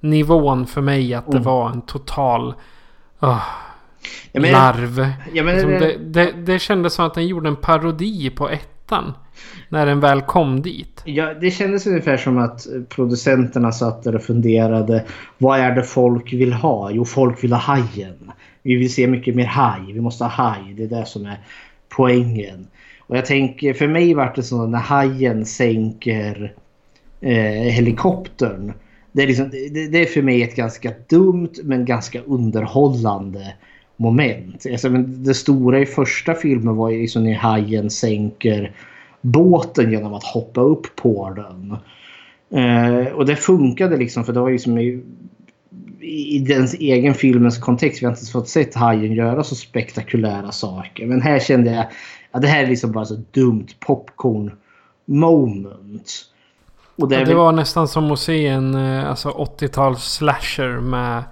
nivån för mig att det var en total ah, Ja, men- larv. Ja, men- liksom det, det, det kändes som att den gjorde en parodi på ettan. När den väl kom dit. Ja, det kändes ungefär som att producenterna satt där och funderade. Vad är det folk vill ha? Jo, folk vill ha hajen. Vi vill se mycket mer haj. Vi måste ha haj. Det är det som är poängen. Och jag tänker, för mig var det så när hajen sänker eh, helikoptern. Det är, liksom, det, det är för mig ett ganska dumt men ganska underhållande moment. Alltså, men det stora i första filmen var ju liksom när hajen sänker båten genom att hoppa upp på den. Eh, och det funkade liksom för det var liksom i, i dens egen filmens kontext. Vi har inte fått sett hajen göra så spektakulära saker. Men här kände jag att det här är liksom bara så dumt popcorn moment. Och det är Det väl- var nästan som att se en eh, alltså 80-tals slasher med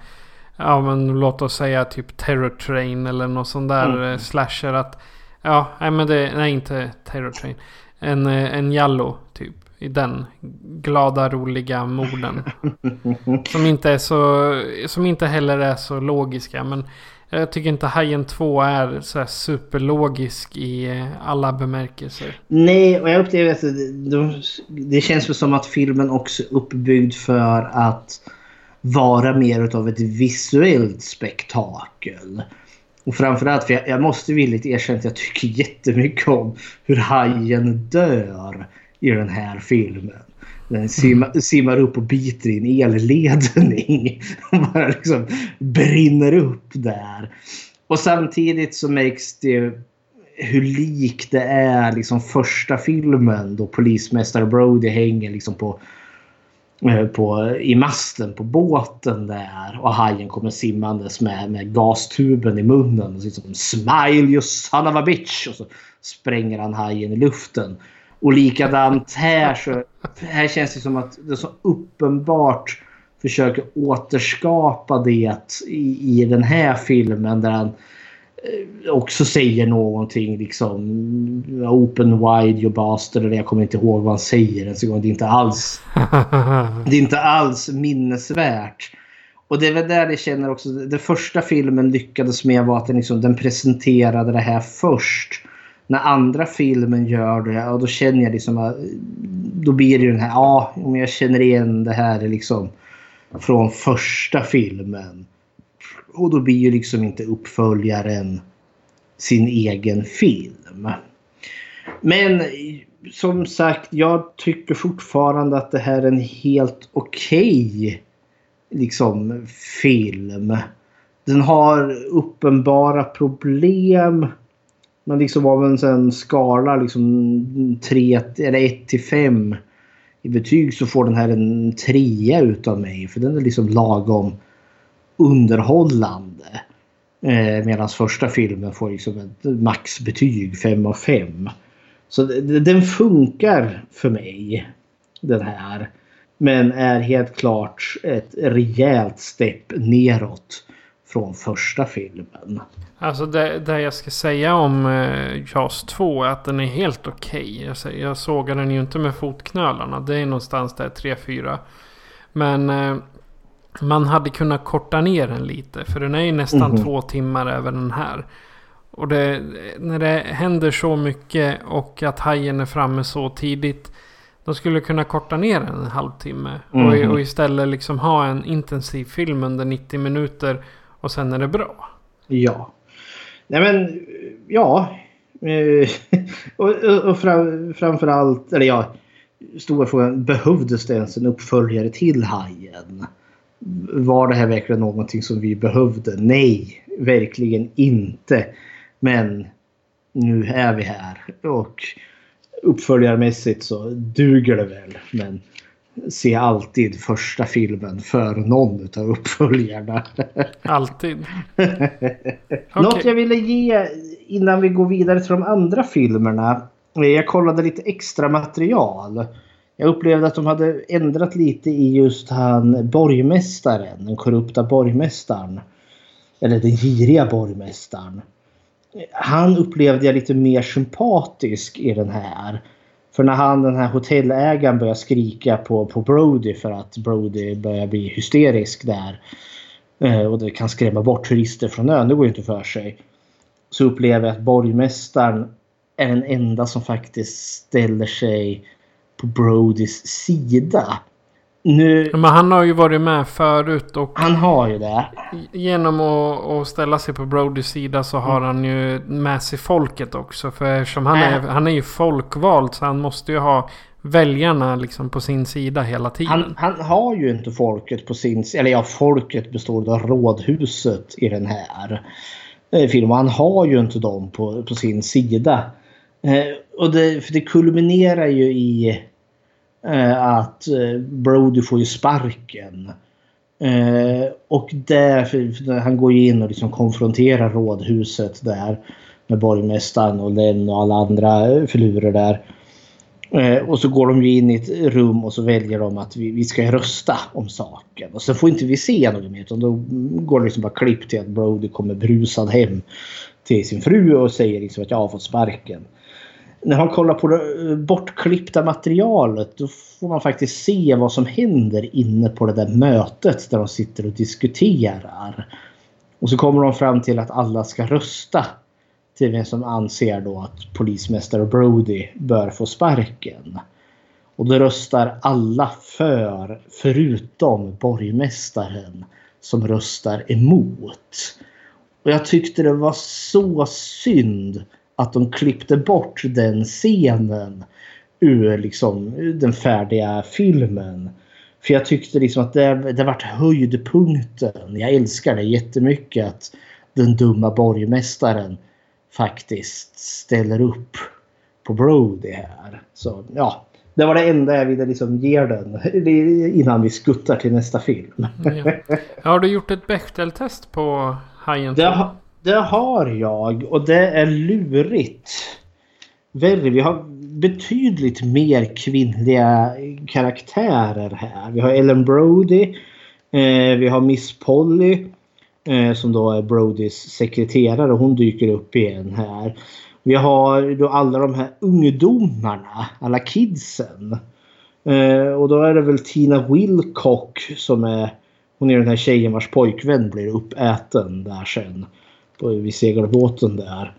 Ja men låt oss säga typ Terror Train eller något sån där Mm. eh, slasher att Ja nej men det Nej inte Terror Train En, eh, en Jallo typ I den glada roliga morden [laughs] Som inte är så Som inte heller är så logiska men jag tycker inte Hajen 2 är så här superlogisk i eh, alla bemärkelser Nej, och jag upplever att det, de, det känns väl som att filmen också är uppbyggd för att vara mer utav ett visuellt spektakel. Och framförallt, för jag, jag måste villigt erkänna att jag tycker jättemycket om hur hajen dör i den här filmen. Den simmar, simmar upp och biter i en elledning. [laughs] Och bara liksom brinner upp där. Och samtidigt så märks det hur lik det är liksom första filmen då polismästare Brody hänger liksom på, eh, på i masten på båten där och hajen kommer simmandes med, med gastuben i munnen och liksom Smile you son of a bitch och så spränger han hajen i luften. Och likadant här så här känns det som att det så uppenbart försöker återskapa det i, i den här filmen där han eh, också säger någonting liksom Open wide your bastard eller jag kommer inte ihåg vad han säger ens en gång. Det är inte alls [laughs] Det är inte alls minnesvärt. Och det är väl där jag känner också. Den första filmen lyckades med var att den, liksom, den presenterade det här först. När andra filmen gör det, och då känner jag liksom att då blir det ju den här, ja, om jag känner igen det här liksom från första filmen. Och då blir ju liksom inte uppföljaren sin egen film. Men som sagt, jag tycker fortfarande att det här är en helt okej okay, liksom film. Den har uppenbara problem. Men liksom av en skala liksom 3 eller 1 till 5 i betyg så får den här en 3 utav mig. För den är liksom lagom underhållande. Eh, Medan första filmen får liksom ett maxbetyg 5 av 5. Så den funkar för mig. Den här. Men är helt klart ett rejält stepp neråt från första filmen. Alltså det, det jag ska säga om eh, JAS 2 är att den är helt okej. Okay. Jag, jag sågar den ju inte med fotknölarna. Det är någonstans där 3-4. Men eh, man hade kunnat korta ner den lite. För den är ju nästan mm -hmm. två timmar över den här. Och det, när det händer så mycket och att hajen är framme så tidigt. De skulle kunna korta ner den en halvtimme. Mm. Och, mhm. och, istället liksom ha en intensiv film under 90 minuter. Och sen är det bra. Ja. Nej men, ja. Eh, [laughs] och, och fram, framförallt, eller ja. Stora frågan, behövdes det ens en uppföljare till Hajen? Var det här verkligen någonting som vi behövde? Nej, verkligen inte. Men nu är vi här. Och uppföljarmässigt så duger det väl. Men se alltid första filmen för någon av uppföljarna. Alltid. [laughs] Något jag ville ge innan vi går vidare till de andra filmerna. Jag kollade lite extra material. Jag upplevde att de hade ändrat lite i just han borgmästaren, den korrupta borgmästaren. Eller den giriga borgmästaren han upplevde jag lite mer sympatisk i den här. För när han, den här hotellägaren börjar skrika på, på Brody för att Brody börjar bli hysterisk där. Eh, och det kan skrämma bort turister från ön. Det går ju inte för sig. Så upplever jag att borgmästaren är den enda som faktiskt ställer sig på Brodys sida. Nu, Men han har ju varit med förut och... Han har ju det. Genom att, att ställa sig på Brodys sida så har mm. han ju med sig folket också. För eftersom han, är, han är ju folkvald så han måste ju ha väljarna liksom på sin sida hela tiden. Han, han har ju inte folket på sin sida. Eller ja, folket består av rådhuset i den här eh, filmen. Han har ju inte dem på, på sin sida. Eh, och det, för det kulminerar ju i Eh, att eh, Brody får ju sparken. Eh, och där, han går ju in och liksom konfronterar rådhuset där med borgmästaren och Len och alla andra filurer där. och så går de ju in i ett rum och så väljer de att vi, vi ska rösta om saken. Och så får inte vi se något mer utan då går det liksom bara klipp till att Brody kommer brusad hem till sin fru och säger liksom att jag har fått sparken när man kollar på det bortklippta materialet då får man faktiskt se vad som händer inne på det där mötet där de sitter och diskuterar. Och så kommer de fram till att alla ska rösta till vem som anser då att polismästare Brody bör få sparken. Och då röstar alla för förutom borgmästaren som röstar emot. Och jag tyckte det var så synd att de klippte bort den scenen ur liksom den färdiga filmen. För jag tyckte liksom att det, det vart höjdpunkten. Jag älskar det jättemycket att den dumma borgmästaren faktiskt ställer upp på Brody här. Så ja, det var det enda jag ville liksom ge den [laughs] innan vi skuttar till nästa film. Ja. Har du gjort ett Bechdel-test på Hajen? Det, det har jag och det är lurigt. Vi har betydligt mer kvinnliga karaktärer här. Vi har Ellen Brody. Eh, vi har Miss Polly. Eh, som då är Brodys sekreterare. Hon dyker upp igen här. Vi har då alla de här ungdomarna. Alla kidsen. Eh, och då är det väl Tina Wilcock som är... Hon är den här tjejen vars pojkvän blir uppäten där sen. På, vid segelbåten där.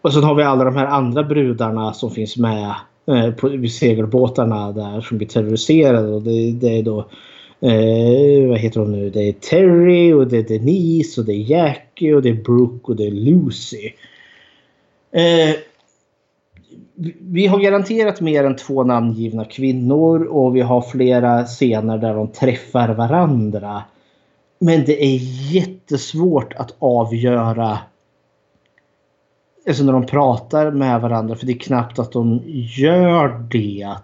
Och sen har vi alla de här andra brudarna som finns med eh, på, vid segelbåtarna där som blir terroriserade. Och det, det är då eh, vad heter hon nu? Det är Terry och det är Denise och det är Jackie och det är Brooke och det är Lucy. Eh, vi har garanterat mer än två namngivna kvinnor och vi har flera scener där de träffar varandra. Men det är jättesvårt att avgöra alltså när de pratar med varandra för det är knappt att de gör det.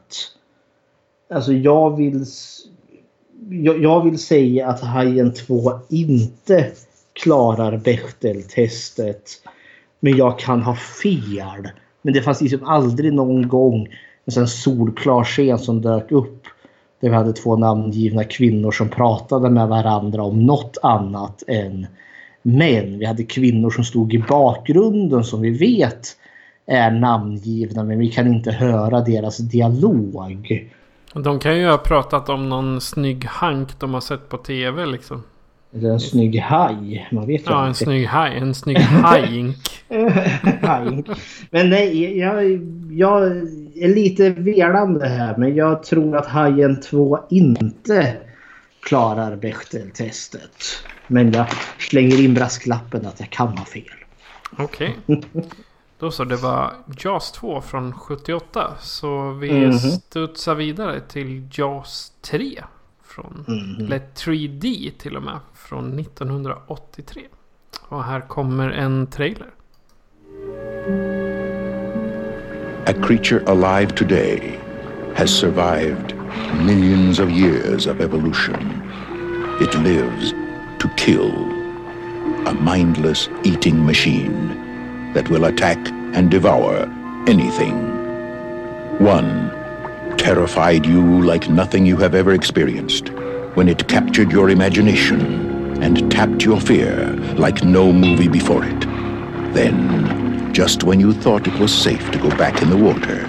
Alltså jag vill jag, jag vill säga att Hajen 2 inte klarar Bechteltestet. Men jag kan ha fel. Men det fanns liksom aldrig någon gång en sån solklar scen som dök upp. Där vi hade två namngivna kvinnor som pratade med varandra om något annat än män. Vi hade kvinnor som stod i bakgrunden som vi vet är namngivna men vi kan inte höra deras dialog. De kan ju ha pratat om någon snygg hank de har sett på tv liksom. Eller en snygg haj. Man vet ja, en snygg haj. En snygg [laughs] hajink. [laughs] hajink. Men nej, jag, jag är lite velande här. Men jag tror att Hajen 2 inte klarar Bechteltestet. Men jag slänger in brasklappen att jag kan ha fel. Okej. Okay. [laughs] Då så, det var JAS 2 från 78. Så vi mm -hmm. studsar vidare till JAS 3. Från, mm. Eller 3D till och med. Från 1983. Och här kommer en trailer. A creature alive today has survived millions of years of evolution. It lives to kill. A mindless eating machine that will attack and devour anything. One terrified you like nothing you have ever experienced when it captured your imagination and tapped your fear like no movie before it. Then, just when you thought it was safe to go back in the water,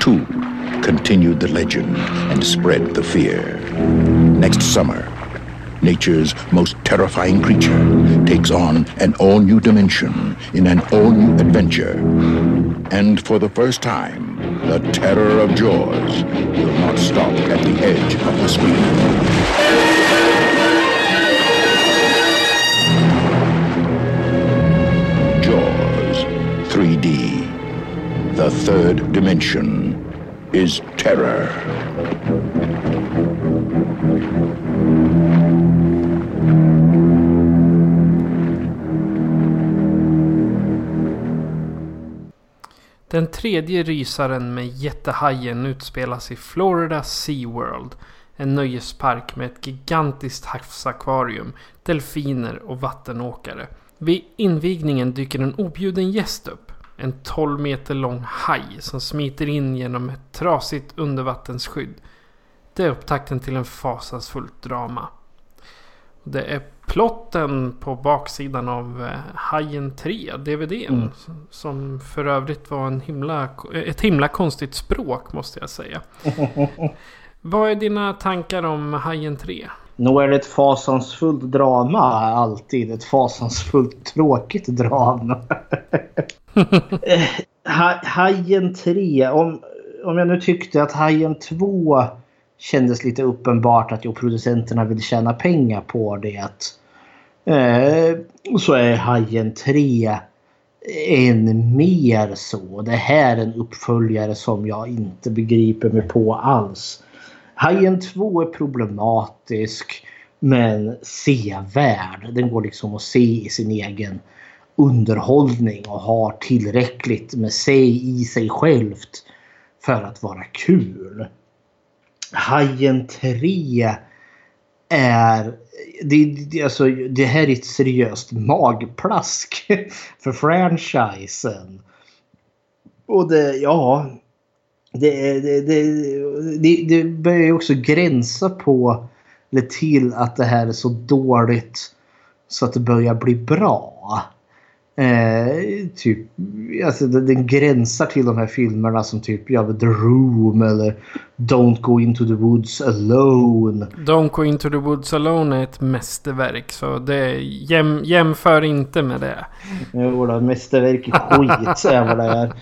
two continued the legend and spread the fear. Next summer, nature's most terrifying creature, takes on an all-new dimension in an all-new adventure. And for the first time, the terror of Jaws will not stop at the edge of the screen. Jaws 3D. The third dimension is terror. Den tredje rysaren med jättehajen utspelas i Florida SeaWorld. En nöjespark med ett gigantiskt havsakvarium, delfiner och vattenåkare. Vid invigningen dyker en objuden gäst upp. En 12 meter lång haj som smiter in genom ett trasigt undervattensskydd. Det är upptakten till en fasansfullt drama. Det är plotten på baksidan av eh, Hajen 3 DVDn. Mm. Som för övrigt var en himla, ett himla konstigt språk måste jag säga. [laughs] Vad är dina tankar om Hajen 3? Nog är det ett fasansfullt drama alltid. Ett fasansfullt tråkigt drama. [laughs] Hajen 3. Om, om jag nu tyckte att Hajen 2 kändes lite uppenbart att jo, producenterna vill tjäna pengar på det. Eh, Eh, så är Hajen 3 än mer så. Det här är en uppföljare som jag inte begriper mig på alls. Hajen 2 är problematisk men sevärd. Den går liksom att se i sin egen underhållning och har tillräckligt med sig i sig självt för att vara kul. Hajen 3 är... Det, det, alltså, det här är ett seriöst magplask [laughs] för franchisen. Och det, ja... det, det, det, det, det börjar ju också gränsa på eller till att det här är så dåligt så att det börjar bli bra. Eh, typ, alltså den gränsar till de här filmerna som typ ja, The Room eller Don't Go Into The Woods Alone. Don't Go Into The Woods Alone är ett mästerverk så det jäm, jämför inte med det. Jo då, mästerverk i skit är vad det är.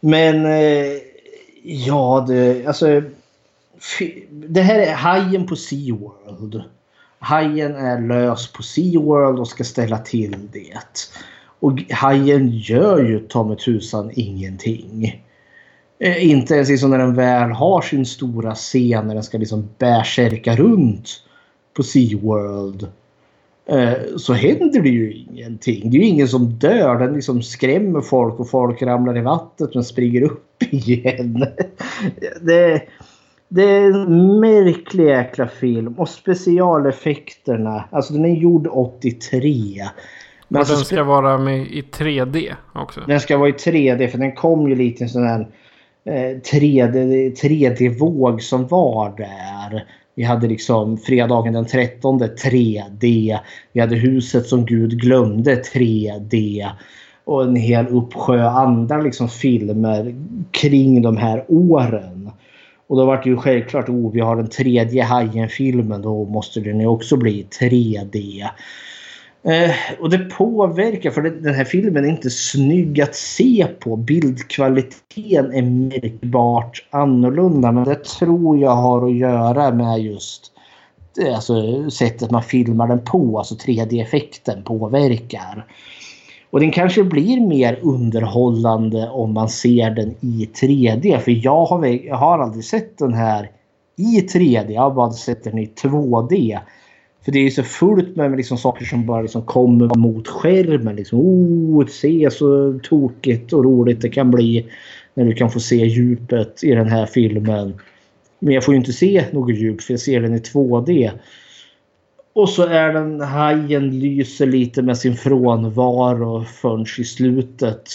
Men eh, ja, det, alltså. Det här är hajen på SeaWorld. Hajen är lös på SeaWorld och ska ställa till det. Och hajen gör ju ta med tusan ingenting. Eh, inte ens liksom när den väl har sin stora scen när den ska liksom bärsärka runt på SeaWorld. Eh, så händer det ju ingenting. Det är ju ingen som dör. Den liksom skrämmer folk och folk ramlar i vattnet men springer upp [laughs] igen. Det, det är en märklig jäkla film. Och specialeffekterna. Alltså den är gjord 83. Men och den ska vara med i 3D också? Den ska vara i 3D för den kom ju lite en sån här 3D, 3D-våg som var där. Vi hade liksom fredagen den 13 3D. Vi hade huset som Gud glömde 3D. Och en hel uppsjö andra liksom filmer kring de här åren. Och då var det ju självklart, oh vi har den tredje Hajen-filmen, då måste den ju också bli 3D. Eh, och det påverkar för den här filmen är inte snygg att se på. Bildkvaliteten är märkbart annorlunda men det tror jag har att göra med just eh, alltså, sättet man filmar den på. Alltså 3D-effekten påverkar. Och den kanske blir mer underhållande om man ser den i 3D. För jag har, jag har aldrig sett den här i 3D. Jag har bara sett den i 2D. För det är så fullt med liksom saker som bara liksom kommer mot skärmen. Liksom, oh, se så tokigt och roligt det kan bli när du kan få se djupet i den här filmen. Men jag får ju inte se något djup för jag ser den i 2D. Och så är den hajen lyser lite med sin frånvaro förrän i slutet.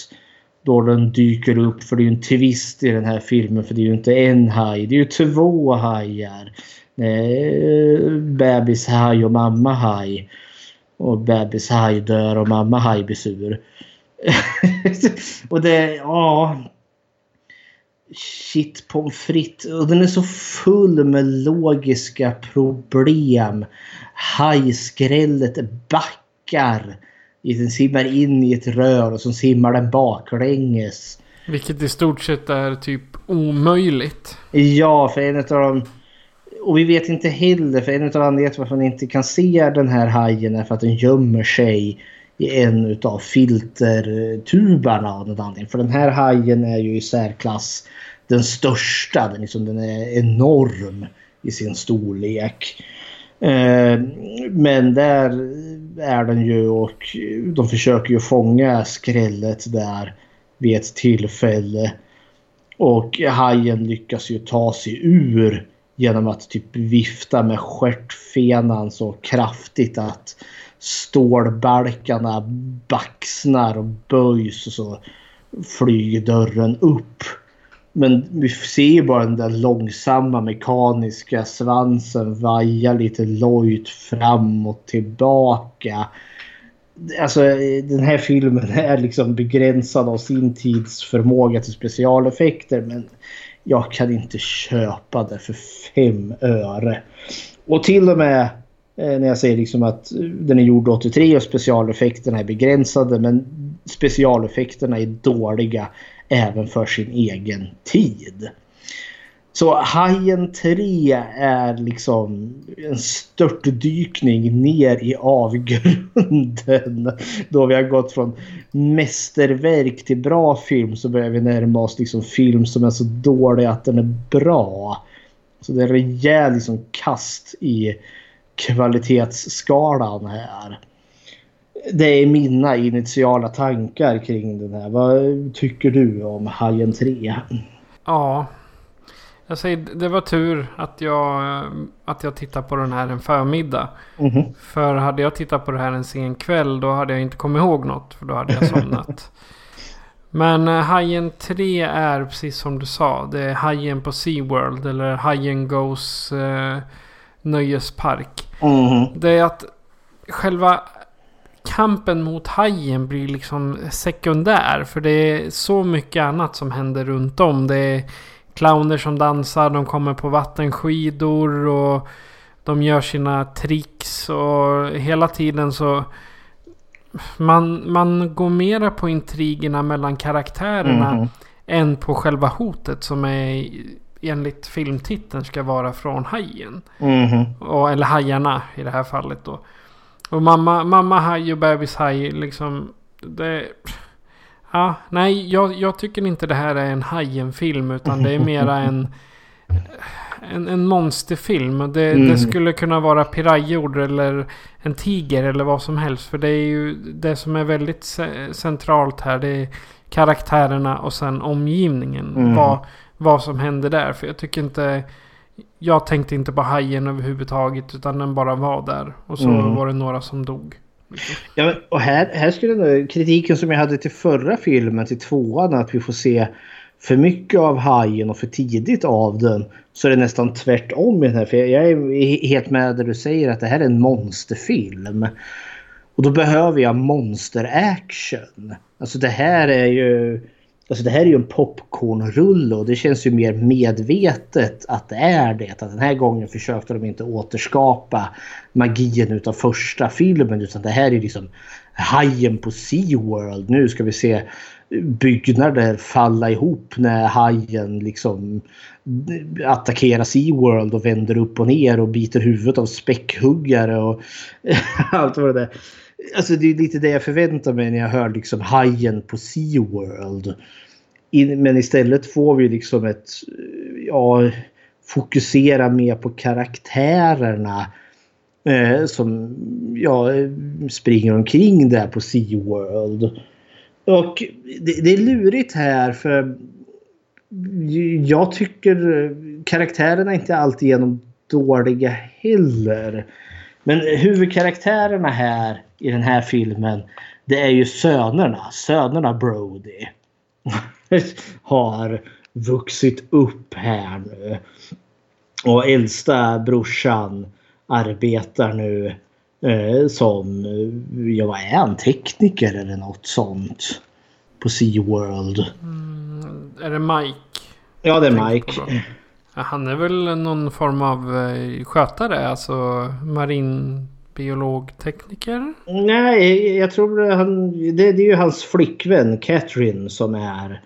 Då den dyker upp. För det är ju en twist i den här filmen. För det är ju inte en haj. Det är ju två hajar eh, bebishaj och mammahaj. Och bebishaj dör och mammahaj blir sur. [laughs] och det, ja. Shit pommes frites. Och den är så full med logiska problem. Hajskrället backar. Den simmar in i ett rör och så simmar den baklänges. Vilket i stort sett är typ omöjligt. Ja, för en av de och vi vet inte heller, för en av anledningarna varför man inte kan se den här hajen är för att den gömmer sig i en utav filtertubarna av någon anledning. För den här hajen är ju i särklass den största. Den, liksom, den är enorm i sin storlek. Eh, men där är den ju och de försöker ju fånga skrället där vid ett tillfälle. Och hajen lyckas ju ta sig ur genom att typ vifta med stjärtfenan så kraftigt att stålbalkarna baxnar och böjs och så flyger dörren upp. Men vi ser ju bara den där långsamma mekaniska svansen vaja lite lojt fram och tillbaka. Alltså den här filmen är liksom begränsad av sin tids förmåga till specialeffekter men jag kan inte köpa det för fem öre. Och till och med Eh, när jag säger liksom att eh, den är gjord 83 och specialeffekterna är begränsade men specialeffekterna är dåliga även för sin egen tid. Så Hajen 3 är liksom en störtdykning ner i avgrunden. Då vi har gått från mästerverk till bra film så börjar vi närma oss liksom film som är så dålig att den är bra. Så det är en rejäl liksom kast i kvalitetsskalan här. Det är mina initiala tankar kring den här. Vad tycker du om Hajen 3? Ja, jag säger, det var tur att jag, att jag tittade på den här en förmiddag. Mm -hmm. För hade jag tittat på det här en sen kväll då hade jag inte kommit ihåg något. För då hade jag somnat. [laughs] Men uh, Hajen 3 är precis som du sa. Det är Hajen på SeaWorld eller Hajen Goes uh, nöjespark. Mhm. Det är att själva kampen mot hajen blir liksom sekundär. För det är så mycket annat som händer runt om. Det är clowner som dansar, de kommer på vattenskidor och de gör sina tricks och hela tiden så... Man, man går mera på intrigerna mellan karaktärerna Mhm. än på själva hotet som är enligt filmtiteln ska vara från hajen. Mhm. Och, eller hajarna i det här fallet då. Och mamma, mamma haj och bebis haj liksom. Det... Ja, nej, jag, jag tycker inte det här är en Hajen-film. Utan det är [laughs] mera en... En, en monsterfilm. Det, Mm. det skulle kunna vara pirajor eller en tiger eller vad som helst. För det är ju det som är väldigt ce- centralt här. Det är karaktärerna och sen omgivningen. Mm. Vad, vad som händer där. För jag tycker inte... Jag tänkte inte på hajen överhuvudtaget. Utan den bara var där. Och så Mm. var det några som dog. Ja, men, och här, här skulle nog kritiken som jag hade till förra filmen, till tvåan, att vi får se för mycket av hajen och för tidigt av den. Så är det nästan tvärtom i den här. För jag är helt med där du säger att det här är en monsterfilm. Och då behöver jag monster-action. Alltså det här är ju... Alltså det här är ju en popcornrulle och det känns ju mer medvetet att det är det. Att den här gången försökte de inte återskapa magin utav första filmen utan det här är liksom hajen på SeaWorld. Nu ska vi se byggnader falla ihop när hajen liksom attackerar SeaWorld och vänder upp och ner och biter huvudet av späckhuggare och [laughs] allt vad det är. Alltså det är lite det jag förväntar mig när jag hör liksom hajen på SeaWorld. In, men istället får vi liksom ett, ja, fokusera mer på karaktärerna. Eh, som ja, springer omkring där på SeaWorld. Och det, det är lurigt här för jag tycker karaktärerna inte alltid genom dåliga heller. Men huvudkaraktärerna här i den här filmen det är ju sönerna. Sönerna Brody. [laughs] har vuxit upp här nu. Och äldsta brorsan arbetar nu eh, som, eh, ja vad är han, tekniker eller något sånt. På SeaWorld. Är det Mike? Ja det är Mike. Ja, Han är väl någon form av eh, skötare, alltså marinbiologtekniker? Nej, jag tror han, det, det är ju hans flickvän Catherine som är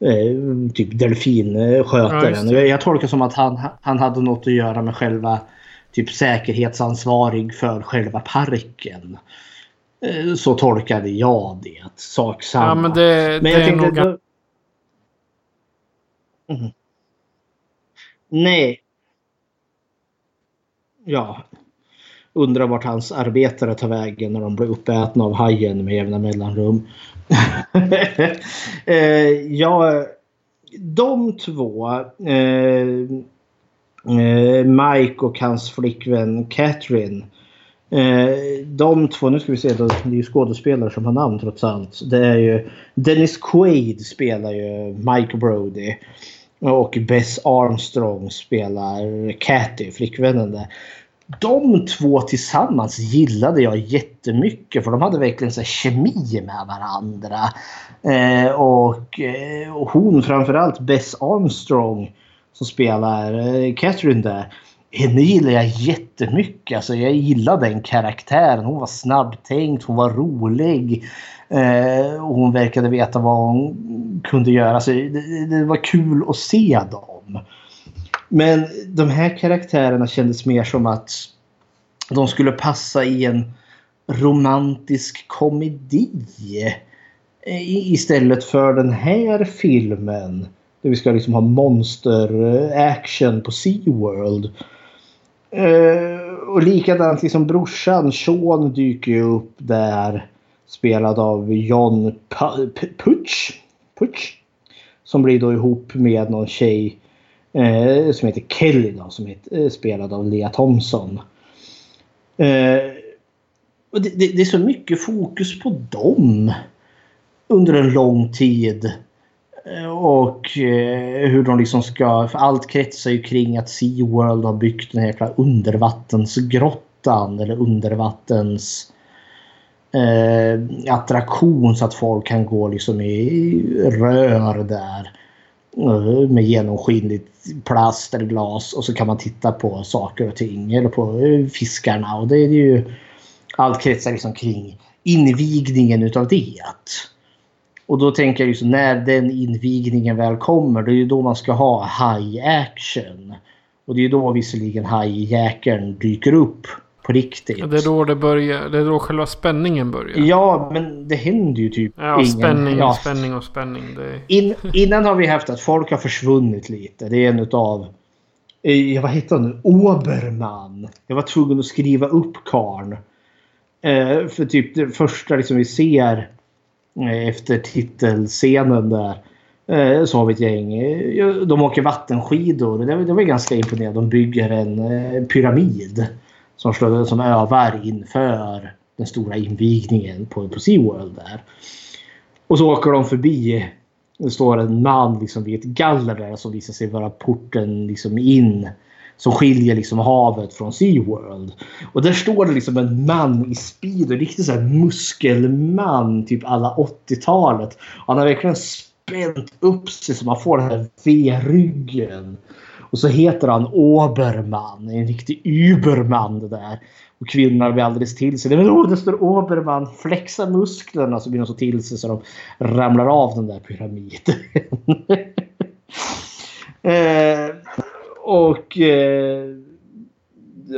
eh, typ Ja, delfinskötaren. det. jag, tolkar som att han, han hade något att göra med själva typ säkerhetsansvarig för själva parken. Eh, så tolkade jag det. Sak samma. Ja, men det, Men det är nog... då- Mhm. Nej. Ja. Undrar vart hans arbetare tar vägen när de blir uppätna av hajen med jämna mellanrum. [laughs] eh, ja, de två. Eh, eh, Mike och hans flickvän Catherine. Eh, de två, nu ska vi se, det är ju skådespelare som har namn trots allt. Det är ju Dennis Quaid spelar ju Mike Brody. Och Bess Armstrong spelar Cathy, flickvännen där. De två tillsammans gillade jag jättemycket för de hade verkligen så här kemi med varandra. Eh, och, eh, och hon framförallt Bess Armstrong som spelar eh, Catherine där. Henne gillar jag jättemycket. Alltså jag gillar den karaktären. Hon var snabbtänkt, hon var rolig. Eh, och hon verkade veta vad hon kunde göra. så det, det var kul att se dem. Men de här karaktärerna kändes mer som att de skulle passa i en romantisk komedi. Eh, istället för den här filmen. Där vi ska liksom ha monster-action eh, på SeaWorld. Eh, och likadant liksom brorsan Sean dyker ju upp där. Spelad av John Pu- Putsch. Putsch. Som blir då ihop med någon tjej eh, som heter Kelly då, som är eh, spelad av Lea Thompson. Eh, och det, det, det är så mycket fokus på dem. under en lång tid. Eh, och eh, hur de liksom ska... För allt kretsar ju kring att SeaWorld har byggt den här jäkla undervattensgrottan eller undervattens eh, attraktion så att folk kan gå liksom i rör där. Eh, med genomskinligt plast eller glas och så kan man titta på saker och ting eller på eh, fiskarna och det är ju allt kretsar liksom kring invigningen utav det. Och då tänker jag liksom när den invigningen väl kommer det är ju då man ska ha high action. Och det är ju då visserligen hajjäkeln dyker upp på riktigt. Det är då det börjar. Det är då själva spänningen börjar. Ja, men det händer ju typ Ja, ingen... spänning, ja. spänning och spänning. Det... In, innan har vi haft att folk har försvunnit lite. Det är en utav... Eh, vad heter han nu? Oberman. Jag var tvungen att skriva upp karn. Eh, för typ det första liksom vi ser eh, efter titelscenen där. Eh, så har vi ett gäng. Eh, de åker vattenskidor. Det, det var ganska imponerande. De bygger en pyramid. Som, slår, som övar inför den stora invigningen på, på SeaWorld där. Och så åker de förbi. Det står en man liksom vid ett galler där som visar sig vara porten liksom in. Som skiljer liksom havet från SeaWorld. Och där står det liksom en man i speed. En riktig så här muskelman. Typ alla 80-talet. Han har verkligen spänt upp sig så man får den här V-ryggen. Och så heter han Oberman. En riktig Übermann. det där. Och kvinnorna blir alldeles till sig. Men oh, det står Oberman. Flexa musklerna så blir de så till sig så de ramlar av den där pyramiden. [laughs] eh, och eh,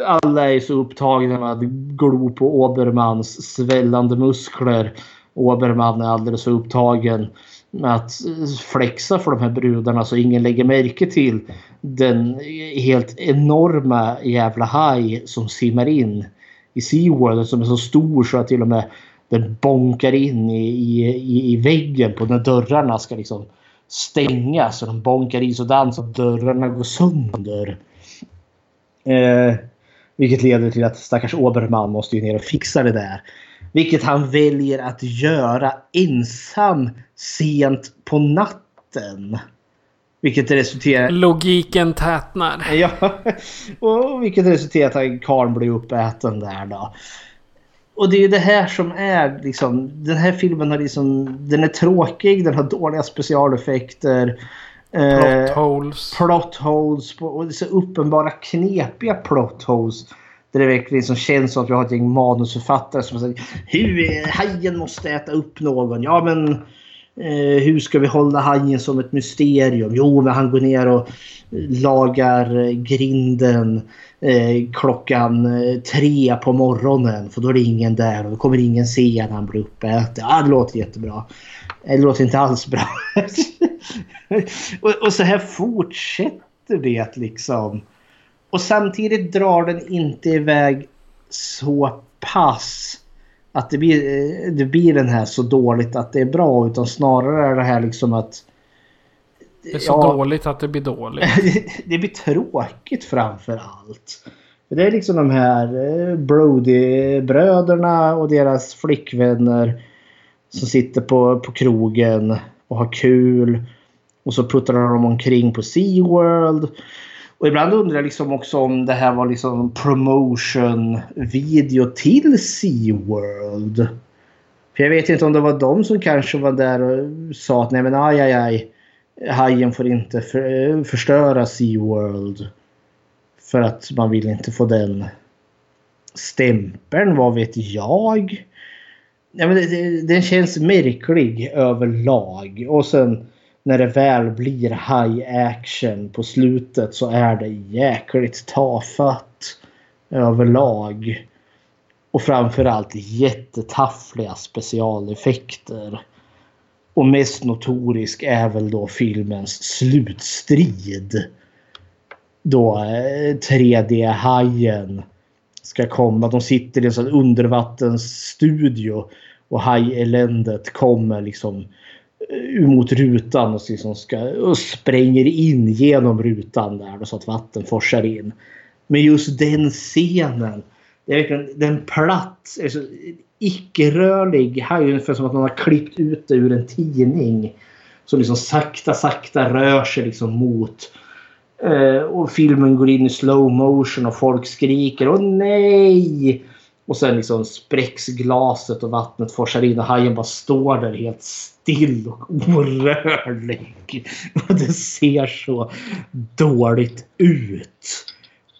alla är så upptagna med att glo på Obermans svällande muskler. Oberman är alldeles upptagen med att flexa för de här brudarna så ingen lägger märke till den helt enorma jävla haj som simmar in i SeaWorld som är så stor så att till och med den bonkar in i, i, i väggen på när dörrarna ska liksom stängas. Och de bonkar in sådant så att dörrarna går sönder. Eh, vilket leder till att stackars Oberman måste ju ner och fixa det där. Vilket han väljer att göra ensam sent på natten. Vilket resulterar... Logiken tätnar. [laughs] Ja, och vilket resulterar i att karln blir uppäten där då. Och det är det här som är liksom... Den här filmen har liksom... Den är tråkig, den har dåliga specialeffekter. Plot eh, holes. plot holes och det är så uppenbara knepiga plot holes. Där det verkligen som känns som att vi har ett gäng manusförfattare som säger hur hajen måste äta upp någon. Ja men eh, hur ska vi hålla hajen som ett mysterium? Jo men han går ner och lagar eh, grinden eh, klockan eh, tre på morgonen. För då är det ingen där och då kommer ingen se när han blir uppäten. Ja det låter jättebra. Eh, det låter inte alls bra. [laughs] och, och så här fortsätter det liksom. Och samtidigt drar den inte iväg så pass att det blir, eh, det blir den här så dåligt att det är bra. Utan snarare är det här liksom att... Det är så ja, dåligt att det blir dåligt. [laughs] det blir tråkigt framför allt. Det är liksom de här eh, Brody-bröderna och deras flickvänner som sitter på, på krogen och har kul. Och så puttrar de omkring på SeaWorld. Och ibland undrar jag liksom också om det här var liksom promotion-video till SeaWorld. För jag vet inte om det var de som kanske var där och sa att nej men aj aj aj. Hajen får inte för, eh, förstöra SeaWorld. För att man vill inte få den stämpeln, vad vet jag. Ja, men det, det, den känns märklig överlag. Och sen när det väl blir high action på slutet så är det jäkligt tafatt överlag. Och framförallt jättetaffliga specialeffekter. Och mest notorisk är väl då filmens slutstrid. Då eh, 3D-hajen ska komma. De sitter i en sån undervattensstudio och hajeländet kommer liksom Eh, mot rutan och, liksom ska, och spränger in genom rutan där så att vatten forsar in. Men just den scenen. Det är verkligen den plats. Alltså, icke-rörlig Det Ungefär som att man har klippt ut det ur en tidning. Som liksom sakta, sakta rör sig liksom mot Eh, och filmen går in i slow motion och folk skriker Åh nej! Och sen liksom spräcks glaset och vattnet forsar in och hajen bara står där helt still och orörlig. [laughs] Och det ser så dåligt ut.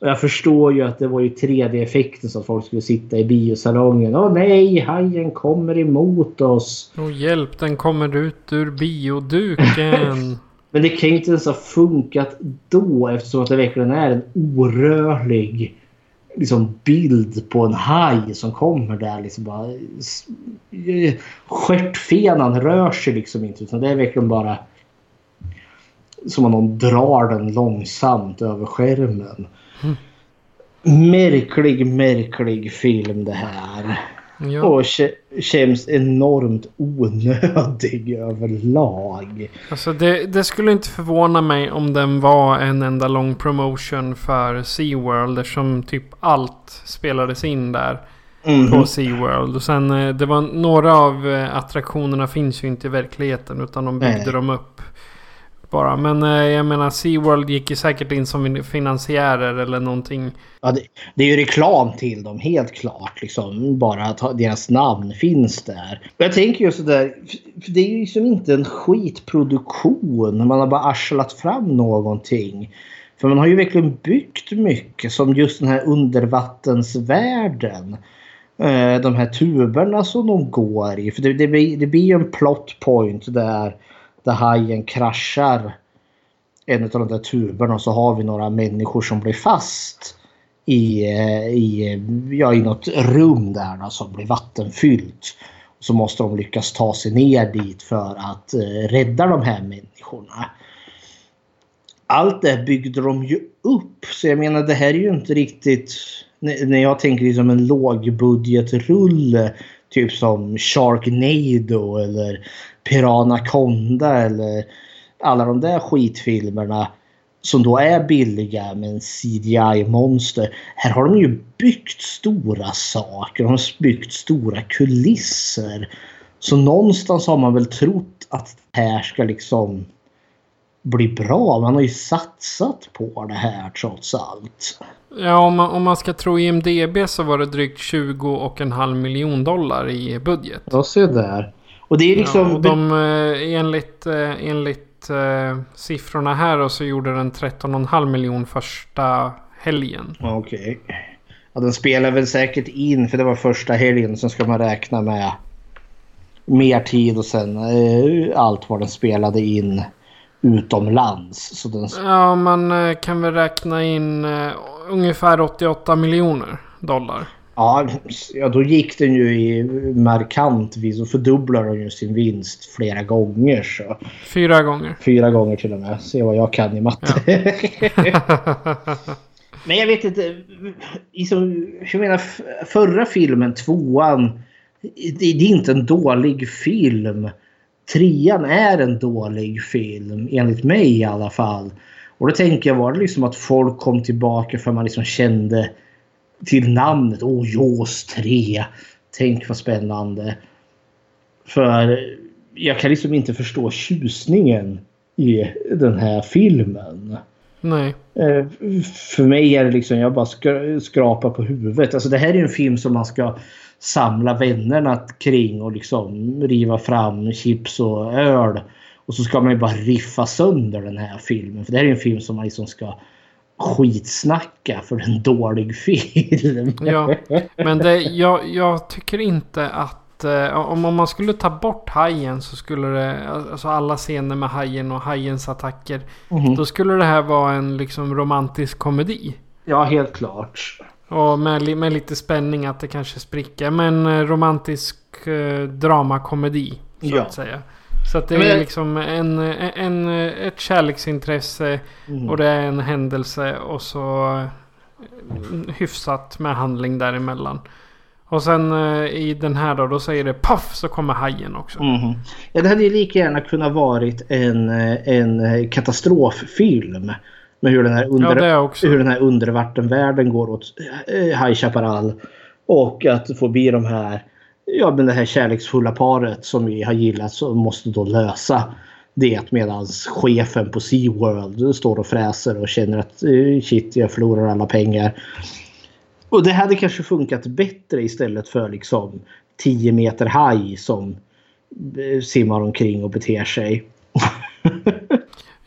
Och jag förstår ju att det var ju 3D-effekten som folk skulle sitta i biosalongen. Åh nej, hajen kommer emot oss. Åh hjälp, den kommer ut ur bioduken. [laughs] Men det kan ju inte ens ha funkat då eftersom att det verkligen är en orörlig liksom, bild på en haj som kommer där. Liksom bara, stjärtfenan rör sig liksom inte utan det är verkligen bara som om någon drar den långsamt över skärmen. Mm. Märklig, märklig film det här. Ja. Och känns enormt onödig [laughs] överlag. Alltså det, det, skulle inte förvåna mig om den var en enda lång promotion för SeaWorld. Eftersom typ allt spelades in där. Mm. På SeaWorld. Och sen eh, det var några av eh, attraktionerna finns ju inte i verkligheten. Utan de byggde Nej. dem upp bara. Men eh, jag menar SeaWorld gick ju säkert in som finansiärer eller någonting. Ja, det, det, är ju reklam till dem helt klart. Liksom. Bara att deras namn finns där. Jag tänker ju sådär. Det är ju liksom inte en skitproduktion. Man har bara arslat fram någonting. För man har ju verkligen byggt mycket som just den här undervattensvärlden. Eh, de här tuberna som de går i. För det, det, blir, det blir ju en plot point där där hajen kraschar en av de där tuberna och så har vi några människor som blir fast i, eh, i, eh, ja, i något rum där då, som blir vattenfyllt. Och så måste de lyckas ta sig ner dit för att eh, rädda de här människorna. Allt det byggde de ju upp. Så jag menar det här är ju inte riktigt... När jag tänker liksom en lågbudgetrulle. Typ som Sharknado eller Piranaconda eller alla de där skitfilmerna som då är billiga med en CGI-monster. Här har de ju byggt stora saker. De har byggt stora kulisser. Så någonstans har man väl trott att det här ska liksom bli bra. Man har ju satsat på det här trots allt. Ja, om man, om man ska tro IMDB så var det drygt 20 och en halv miljon dollar i budget. Ja, se där. Och det är liksom... Ja, de, eh, enligt eh, enligt uh, siffrorna här och så gjorde den 13,5 miljon första helgen. Okej. Okay. Ja, den spelar väl säkert in för det var första helgen. Sen ska man räkna med mer tid och sen uh, allt vad den spelade in utomlands. Så den... Ja, man uh, kan väl räkna in ungefär 88 miljoner dollar. Ja, ja, då gick den ju i markant vis och fördubblade den ju sin vinst flera gånger. Så. Fyra gånger. Fyra gånger till och med. Se vad jag kan i matte. Ja. [laughs] [laughs] Men jag vet inte. Jag menar förra filmen, tvåan. Det är inte en dålig film. Trean är en dålig film, enligt mig i alla fall. Och då tänker jag var det liksom att folk kom tillbaka för man liksom kände till namnet. Åh, oh, Jaws 3. Tänk vad spännande. För jag kan liksom inte förstå tjusningen i den här filmen. Nej. Eh, för mig är det liksom, jag bara skrapar på huvudet. Alltså det här är en film som man ska samla vännerna kring och liksom riva fram chips och öl. Och så ska man ju bara riffa sönder den här filmen. För det här är en film som man liksom ska skitsnacka för en dålig film. ja, [laughs] men det, jag, jag tycker inte att eh, om, om man skulle ta bort hajen så skulle det, alltså alla scener med hajen och hajens attacker. Mm. Då skulle det här vara en liksom romantisk komedi. Ja, helt klart. Och med, med lite spänning att det kanske spricker. Men eh, romantisk eh, dramakomedi. Så ja. att säga. Så att det är liksom en, en, ett kärleksintresse mm. och det är en händelse och så hyfsat med handling däremellan. Och sen eh, i den här då, då säger det paff så kommer hajen också. Mm. Ja, det hade ju lika gärna kunnat varit en, en katastroffilm. Med hur den här, under, ja, hur den här undervattenvärlden går åt eh, High Chaparral. Och att får bli de här ja, men det här kärleksfulla paret som vi har gillat så måste då lösa det medan chefen på SeaWorld står och fräser och känner att eh, shit jag förlorar alla pengar. Och det hade kanske funkat bättre istället för liksom 10 meter haj som eh, simmar omkring och beter sig.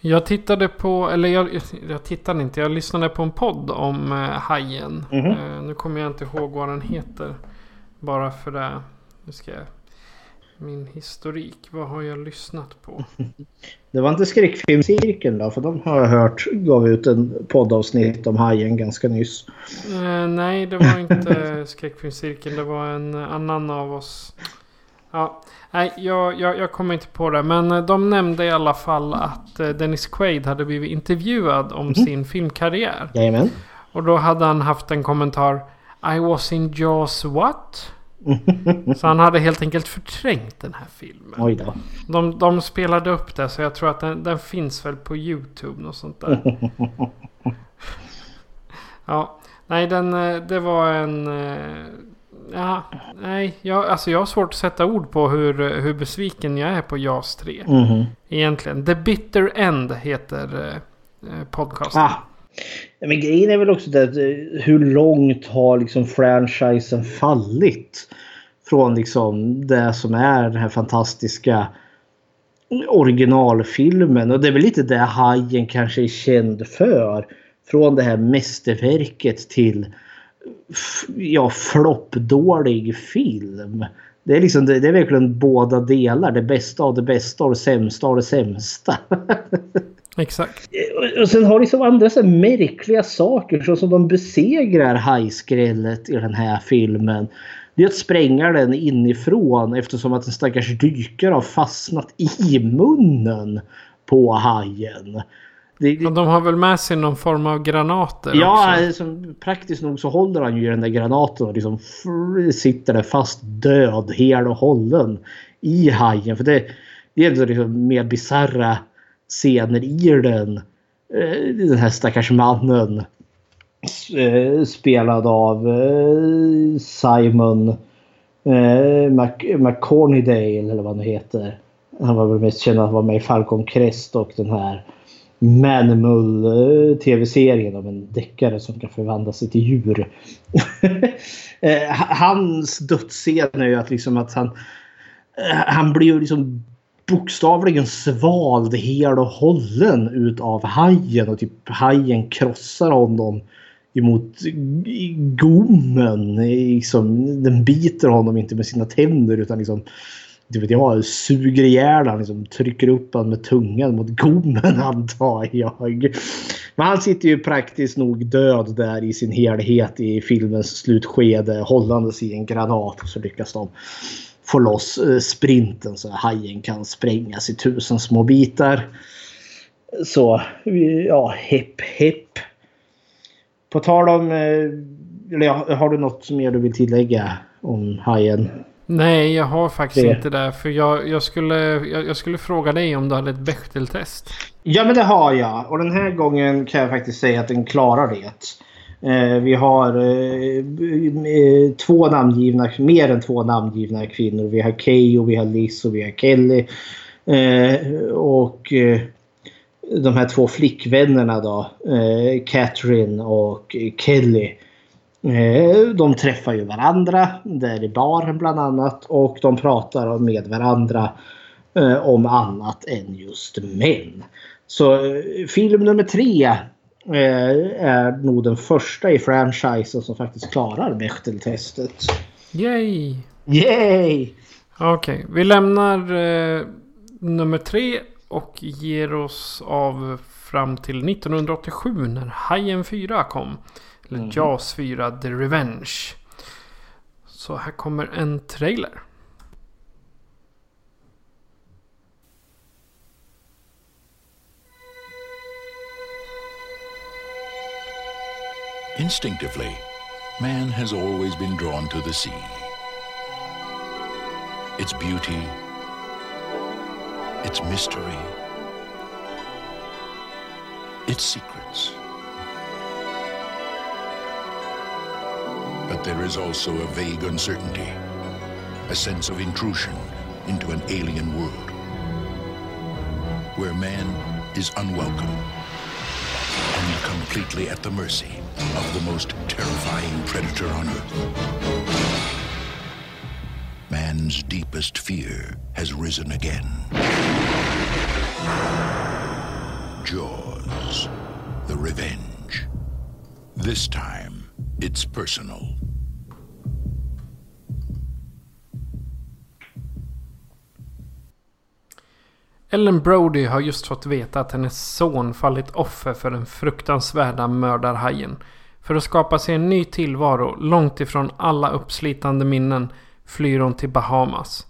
Jag tittade på, eller jag, jag tittade inte, jag lyssnade på en podd om eh, hajen. Mhm. Eh, nu kommer jag inte ihåg vad den heter. Bara för det. Nu ska jag... Min historik, vad har jag lyssnat på? [laughs] Det var inte skräckfilmscirkeln då för de har jag hört gav ut en poddavsnitt om hajen ganska nyss. Eh, nej, det var inte [laughs] skräckfilmscirkeln. Det var en annan av oss. Ja, nej, jag, jag, jag kommer inte på det. Men eh, de nämnde i alla fall att eh, Dennis Quaid hade blivit intervjuad om sin filmkarriär. Jajamän. Och då hade han haft en kommentar. I was in Jaws what? [laughs] Så han hade helt enkelt förträngt den här filmen. Oj då. De, de spelade upp det så jag tror att den, den finns väl på YouTube och sånt där. [laughs] Ja, nej den, eh, det var en... eh, Ja, nej, jag, alltså jag har svårt att sätta ord på hur, hur besviken jag är på JAS 3. Mhm. Egentligen. The Bitter End heter eh, eh, podcasten. Ah. Men grejen är väl också det att eh, hur långt har liksom franchisen fallit? Från liksom det som är den här fantastiska originalfilmen. Och det är väl lite det Hajen kanske är känd för. Från det här mästerverket till ja, floppdålig film. Det är, liksom, det, det är verkligen båda delar. Det bästa av det bästa och det sämsta av det sämsta. [laughs] Exakt. Och- Och sen har liksom andra så märkliga saker så som de besegrar hajskrället i den här filmen. Det är att spränga den inifrån eftersom att en stackars dykare har fastnat i munnen på hajen. Det, Och de har väl med sig någon form av granater ja, liksom, praktiskt nog så håller han ju i den där granaten och liksom sitter där fast död, hel och hållen i hajen. För det, det är liksom mer bisarra scener i den. Eh, den här stackars mannen. Eh, spelad av eh, Simon McCornydale eller vad han nu heter. Han var väl mest känd att vara med i Falcon Crest och den här Manimal-tv-serien om en deckare som kan förvandla sig till djur. [laughs] Hans dödsscen är ju att liksom att han han blir ju liksom bokstavligen svald hel och hållen utav hajen och typ hajen krossar honom emot gommen. Liksom, den biter honom inte med sina tänder utan liksom det vet jag, suger ihjäl han, liksom, trycker upp han med tungan mot gommen [laughs] antar jag. Men han sitter ju praktiskt nog död där i sin helhet i filmens slutskede hållandes i en granat och så lyckas de få loss eh, sprinten så hajen kan sprängas i tusen små bitar. Så ja, hepp hepp. På tal om, eh, eller har du något mer du vill tillägga om hajen? Nej, jag har faktiskt Det. inte det. För jag, jag, skulle, jag, jag skulle fråga dig om du hade ett Bechdel-test. Ja men det har jag och den här gången kan jag faktiskt säga att den klarar det. Eh, vi har eh, eh, två namngivna, mer än två namngivna kvinnor. Vi har Kay vi har Liz och vi har Kelly. Och de här två flickvännerna då, Catherine och Kelly. De träffar ju varandra där i baren bland annat och de pratar med varandra om annat än just män. Så film nummer tre är nog den första i franchisen som faktiskt klarar Bechdel-testet. Yay! Yay! Okej, vi lämnar eh, nummer tre och ger oss av fram till 1987 när Hajen 4 kom. Eller Jaws 4 The Revenge. Så här kommer en trailer. Instinctively, man has always been drawn to the sea. Its beauty, its mystery, its secrets. But there is also a vague uncertainty, a sense of intrusion into an alien world where man is unwelcome and completely at the mercy of the most terrifying predator on earth. Man's deepest fear has risen again. Jaws, the revenge. This time, it's personal. Ellen Brody har just fått veta att hennes son fallit offer för den fruktansvärda mördarhajen. För att skapa sig en ny tillvaro långt ifrån alla uppslitande minnen flyr hon till Bahamas.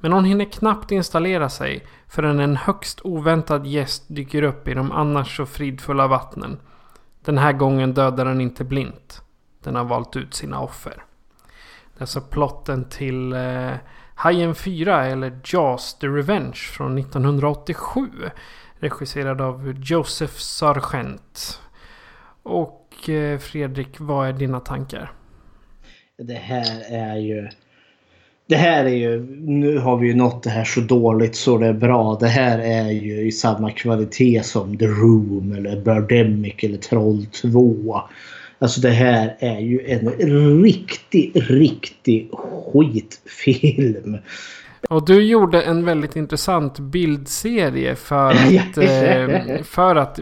Men hon hinner knappt installera sig förrän en högst oväntad gäst dyker upp i de annars så fridfulla vattnen. Den här gången dödar den inte blint. Den har valt ut sina offer. Det är alltså plotten till eh, Hajen 4 eller Jaws The Revenge från 1987. Regisserad av Joseph Sargent. Och eh, Fredrik, vad är dina tankar? Det här är ju... Det här är ju... Nu har vi ju nått det här så dåligt så det är bra. Det här är ju i samma kvalitet som The Room eller Birdemic eller Troll 2. Alltså det här är ju en riktig, riktig skitfilm. Och du gjorde en väldigt intressant bildserie för att, [laughs] eh, för att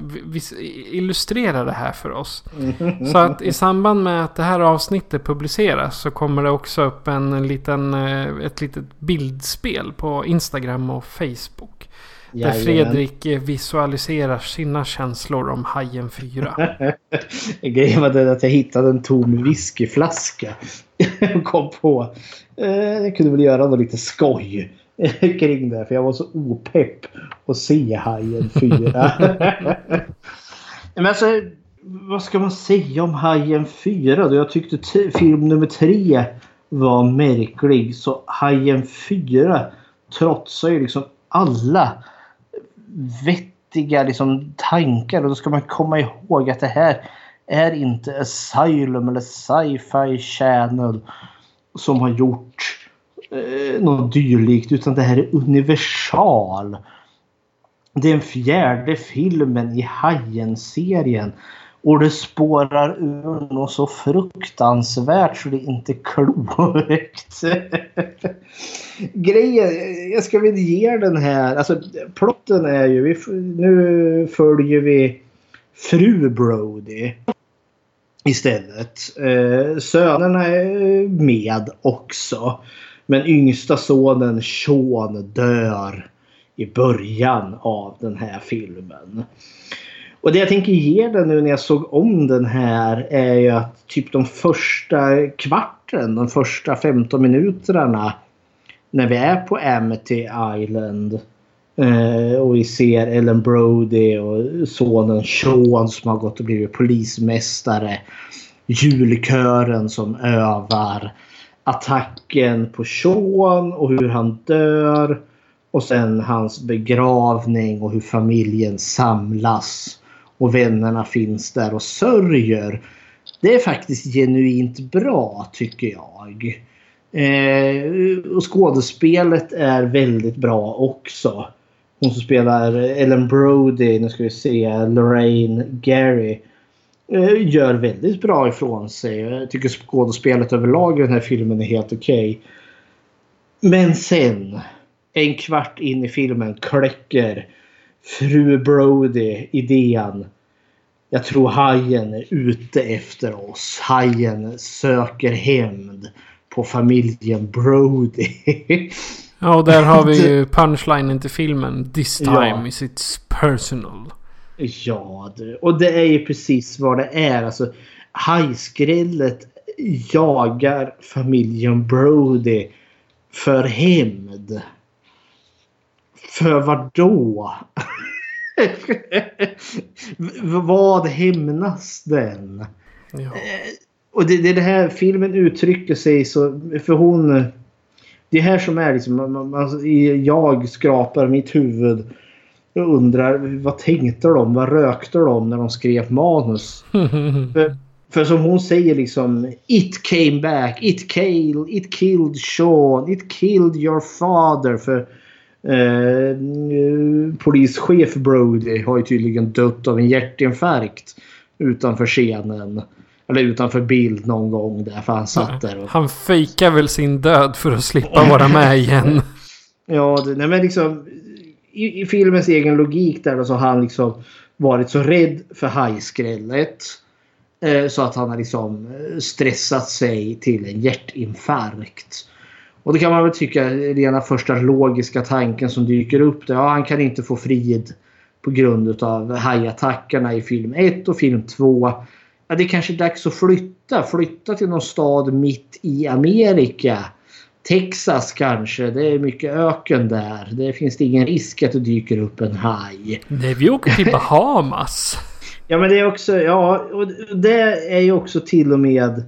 illustrera det här för oss. Så att i samband med att det här avsnittet publiceras så kommer det också upp en liten, eh, ett litet bildspel på Instagram och Facebook. Där Fredrik visualiserar sina känslor om Hajen 4. [laughs] Grejen var den att jag hittade en tom whiskyflaska. Och kom på. Eh, jag kunde väl göra något lite skoj [laughs] kring det. För jag var så opepp att se Hajen 4. [laughs] Men alltså, vad ska man säga om Hajen 4 då? Jag tyckte film nummer 3 var märklig. Så Hajen 4 trotsar ju liksom alla vettiga liksom, tankar. Och då ska man komma ihåg att det här är inte Asylum eller Sci-Fi Channel som har gjort eh, något dylikt. Utan det här är Universal. Det är den fjärde filmen i Hajen-serien. Och det spårar ur något så fruktansvärt så det är inte klokt. [laughs] Grejen, jag ska väl ge den här, alltså plotten är ju, vi, nu följer vi fru Brody istället. Eh, sönerna är med också. Men yngsta sonen Sean dör i början av den här filmen. Och det jag tänker ge den nu när jag såg om den här är ju att typ de första kvarten, de första 15 minuterna när vi är på Amity Island eh, och vi ser Ellen Brody och sonen Sean som har gått och blivit polismästare. Julkören som övar. Attacken på Sean och hur han dör. Och sen hans begravning och hur familjen samlas och vännerna finns där och sörjer. Det är faktiskt genuint bra tycker jag. Eh, och skådespelet är väldigt bra också. Hon som spelar Ellen Brody, nu ska vi se, Lorraine Gary. Eh, gör väldigt bra ifrån sig. Jag tycker skådespelet överlag i den här filmen är helt okej. Okay. Men sen, en kvart in i filmen, kläcker fru Brody idén. Jag tror hajen är ute efter oss. Hajen söker hämnd på familjen Brody. [laughs] ja, och där har vi ju [laughs] punchlinen till filmen. This time ja. is it's personal. Ja, och det är ju precis vad det är. Alltså, hajskrället jagar familjen Brody för hämnd. För vad då? vad hämnas den? Ja. Eh, och det, det, det här filmen uttrycker sig så... För hon... Det här som är liksom... Man, man, jag skrapar mitt huvud och undrar vad tänkte de? Vad rökte de när de skrev manus? [laughs] för, För som hon säger liksom It came back, it killed, it killed Sean, it killed your father. För eh, polischef Brody har ju tydligen dött av en hjärtinfarkt utanför scenen. Eller utanför bild någon gång där för han satt där. Och... Han fejkar väl sin död för att slippa vara med igen. [laughs] ja, det, nej men liksom i, i, filmens egen logik där så har han liksom varit så rädd för hajskrället. Eh, så att han har liksom eh, stressat sig till en hjärtinfarkt. Och det kan man väl tycka är rena första logiska tanken som dyker upp. Där. Ja, han kan inte få frid på grund av hajattackerna i film 1 och film 2. Ja, det är kanske är dags att flytta. Flytta till någon stad mitt i Amerika. Texas kanske. Det är mycket öken där. Det finns det ingen risk att det dyker upp en haj. Nej, vi åker till Bahamas. [laughs] ja, men det är också... Ja, och det är ju också till och med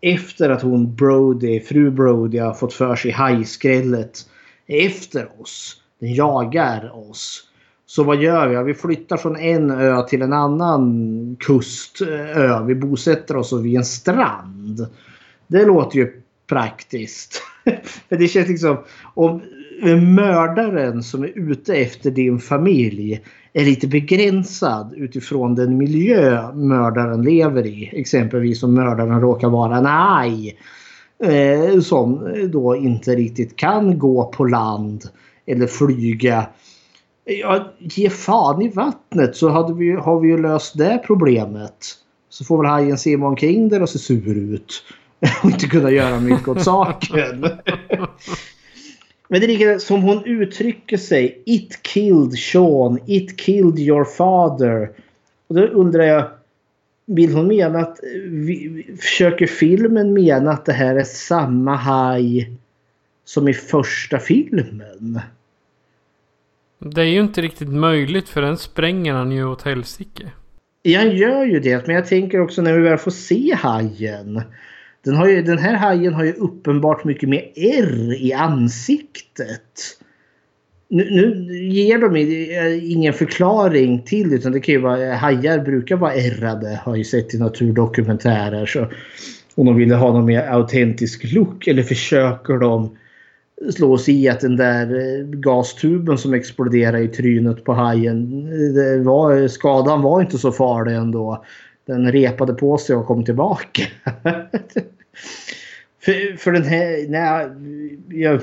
efter att hon Brody, fru Brody har fått för sig hajskrället efter oss. Den jagar oss. Så vad gör vi? Ja, vi flyttar från en ö till en annan kustö. Vi bosätter oss vid en strand. Det låter ju praktiskt. [laughs] För det känns liksom... Om mördaren som är ute efter din familj är lite begränsad utifrån den miljö mördaren lever i. Exempelvis om mördaren råkar vara en haj. Eh, som då inte riktigt kan gå på land eller flyga. Ja, ge fan i vattnet så hade vi, har vi ju löst det problemet. Så får väl hajen simma omkring där och se sur ut. [laughs] och inte kunna göra mycket åt saken. [laughs] Men det är lika som hon uttrycker sig. It killed Sean. It killed your father. Och då undrar jag. Vill hon mena att... Vi, försöker filmen mena att det här är samma haj som i första filmen? Det är ju inte riktigt möjligt för den spränger han ju åt helsike. Jag gör ju det. Men jag tänker också när vi väl får se hajen. Den, har ju, den här hajen har ju uppenbart mycket mer R i ansiktet. Nu, nu ger de eh, ingen förklaring till det utan det kan ju vara eh, hajar brukar vara ärrade har jag sett i naturdokumentärer. Så om de ville ha någon mer autentisk look eller försöker de slå sig i att den där eh, gastuben som exploderade i trynet på hajen. Var, skadan var inte så farlig ändå den repade på sig och kom tillbaka. [laughs] för, för den här... Nej, jag,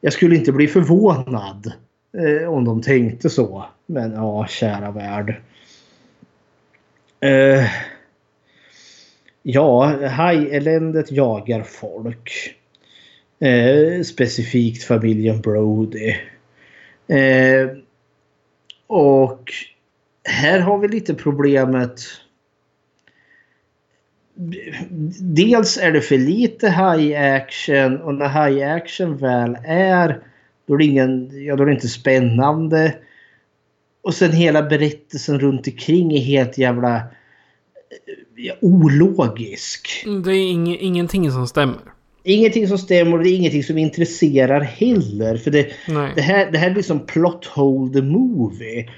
jag skulle inte bli förvånad eh, om de tänkte så. Men ja, kära värld. Eh, ja, hajeländet jagar folk. Eh, specifikt familjen Brody. Eh, och här har vi lite problemet dels är det för lite high action och när high action väl är då är det, ingen, ja, då är det inte spännande. Och sen hela berättelsen runt omkring är helt jävla ja, ologisk. Det är ing ingenting som stämmer. Ingenting som stämmer och det är ingenting som intresserar heller. För det, det, här, det här blir som plot hole the movie.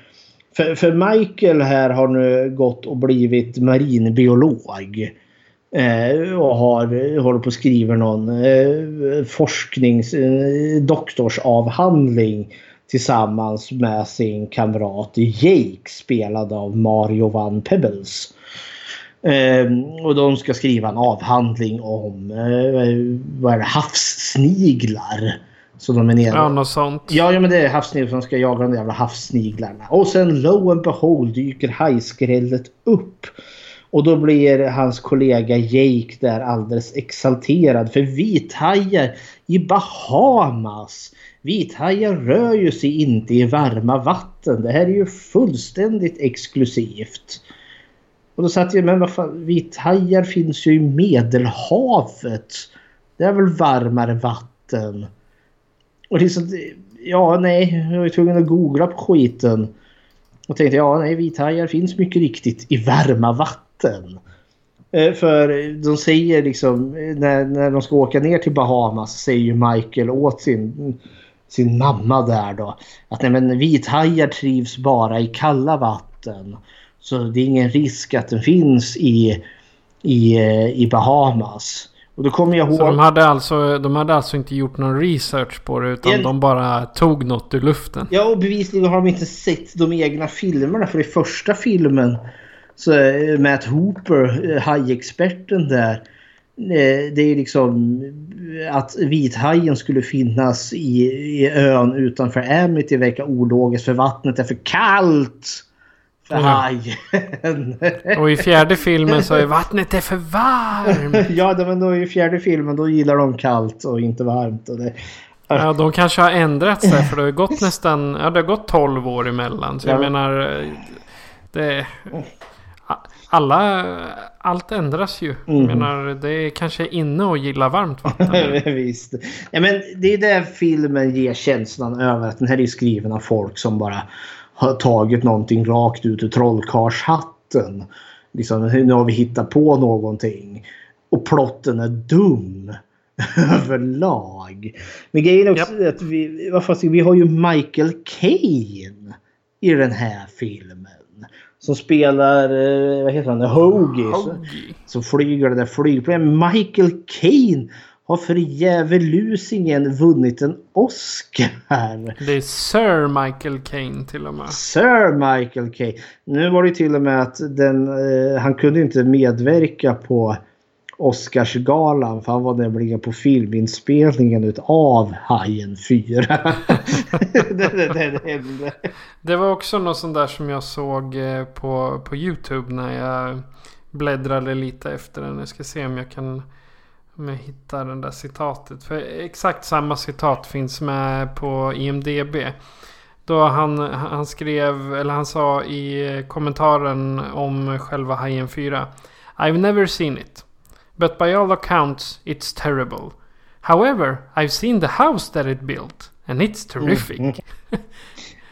För, för Michael här har nu gått och blivit marinbiolog. Eh, och har, håller på att skriva någon eh, forsknings eh, doktorsavhandling tillsammans med sin kamrat Jake spelad av Mario Van Pebbles. Eh, och de ska skriva en avhandling om eh, vad är det, havssniglar. Så de är nere. Ja, något sånt. Ja, ja men det är havssniglar som ska jaga de jävla havssniglarna. Och sen lo and behold dyker hajskrället upp. Och då blir hans kollega Jake där alldeles exalterad. För vithajar i Bahamas. Vithajar rör ju sig inte i varma vatten. Det här är ju fullständigt exklusivt. Och då satt jag, men vad fan, vithajar finns ju i Medelhavet. Det är väl varmare vatten. Och liksom, ja nej, jag var tvungen att googla på skiten. Och tänkte ja nej, vithajar finns mycket riktigt i varma vatten vatten. Eh, för de säger liksom när, när de ska åka ner till Bahamas säger ju Michael åt sin, sin mamma där då att nej men vithajar trivs bara i kalla vatten. Så det är ingen risk att den finns i i, eh, i Bahamas. Och då kommer jag ihåg... Så de hade, alltså, de hade alltså inte gjort någon research på det utan En- de bara tog något ur luften? Ja, och bevisligen har de inte sett de egna filmerna. För i första filmen så är Matt Hooper, eh, hajexperten där. eh, Det är liksom att vithajen skulle finnas i, i ön utanför Amity verkar ologiskt för vattnet är för kallt. För Ja. hajen. [laughs] Och i fjärde filmen så är vattnet är för varmt. [laughs] ja, men då i fjärde filmen då gillar de kallt och inte varmt. Och det, Ja, de kanske har ändrat sig för det har gått [laughs] nästan, ja det har gått 12 år emellan. Så jag Ja. menar, eh, det... Alla, allt ändras ju. Jag Mhm. menar, det är kanske inne att gilla varmt vatten. [laughs] Visst. Ja, men det är där filmen ger känslan över att den här är skriven av folk som bara har tagit någonting rakt ut ur trollkarlshatten. Liksom, nu har vi hittat på någonting. Och plotten är dum. [laughs] Överlag. Men grejen är också att vi, vad fan, vi har ju Michael Caine i den här filmen. Som spelar, eh, vad heter han, Hoagie. Hoagie. Så flyger det där flygplanet. Michael Caine har för djävulusingen vunnit en Oscar. Det är Sir Michael Caine till och med. Sir Michael Caine. Nu var det till och med att den, eh, han kunde inte medverka på Oscarsgalan för han var nämligen på filminspelningen utav Hajen 4. [laughs] det, det, det, det hände. Det var också något sånt där som jag såg eh, på, på YouTube när jag bläddrade lite efter den. Jag ska se om jag kan om jag hittar den där citatet. För exakt samma citat finns med på IMDB. Då han, han skrev, eller han sa i kommentaren om själva Hajen 4. I've never seen it. But by all accounts it's terrible. However, I've seen the house that it built. And it's terrific. [laughs]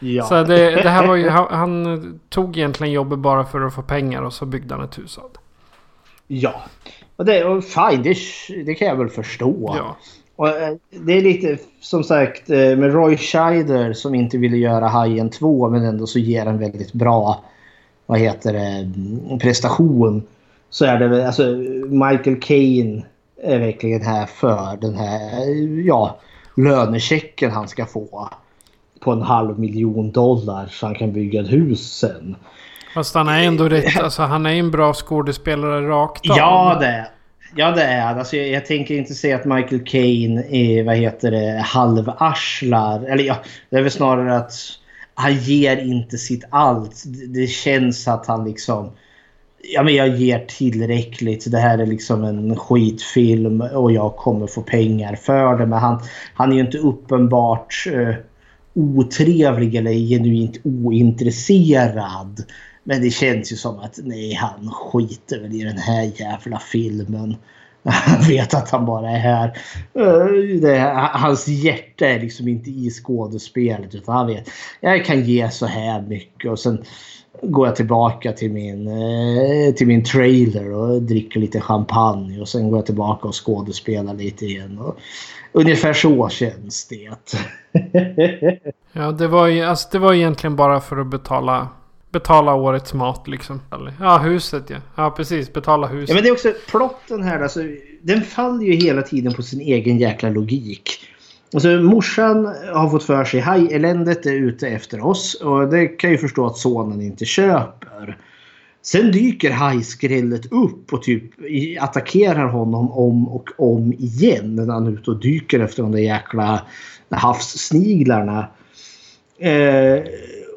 Ja. Så det, det här var ju, han, han tog egentligen jobbet bara för att få pengar och så byggde han ett hus av det. Ja. Och det, och fine, det, det kan jag väl förstå. Ja. Och, eh, det är lite som sagt eh, med Roy Scheider som inte ville göra Hajen 2 men ändå så ger en väldigt bra vad heter det, mm, prestation. Så är det väl, alltså Michael Caine är verkligen här för den här eh, ja, lönechecken han ska få. På en halv miljon dollar så han kan bygga ett hus sen. Fast han är ändå rätt, alltså han är en bra skådespelare rakt av. Ja det, ja, det är alltså, jag, jag tänker inte säga att Michael Caine är vad heter det, halvarslar. Eller ja, det är väl snarare att han ger inte sitt allt. Det känns att han liksom... Ja men jag ger tillräckligt. Det här är liksom en skitfilm och jag kommer få pengar för det. Men han, han är ju inte uppenbart eh, otrevlig eller genuint ointresserad. Men det känns ju som att nej, han skiter väl i den här jävla filmen. [laughs] Han vet att han bara är här. Eh, det, hans hjärta är liksom inte i skådespelet utan han vet. Jag kan ge så här mycket och sen går jag tillbaka till min, eh, till min trailer och dricker lite champagne och sen går jag tillbaka och skådespelar lite igen. Och ungefär så känns det. Ja, det var ju alltså, det var egentligen bara för att betala, betala årets mat liksom. Ja, huset ja. Ja, precis. Betala huset. Ja, men det är också plotten här. Alltså, den faller ju hela tiden på sin egen jäkla logik. Alltså, morsan har fått för sig hajeländet är ute efter oss och det kan ju förstå att sonen inte köper. Sen dyker hajskrället upp och typ attackerar honom om och om igen när han är ute och dyker efter de där jäkla havssniglarna. Eh,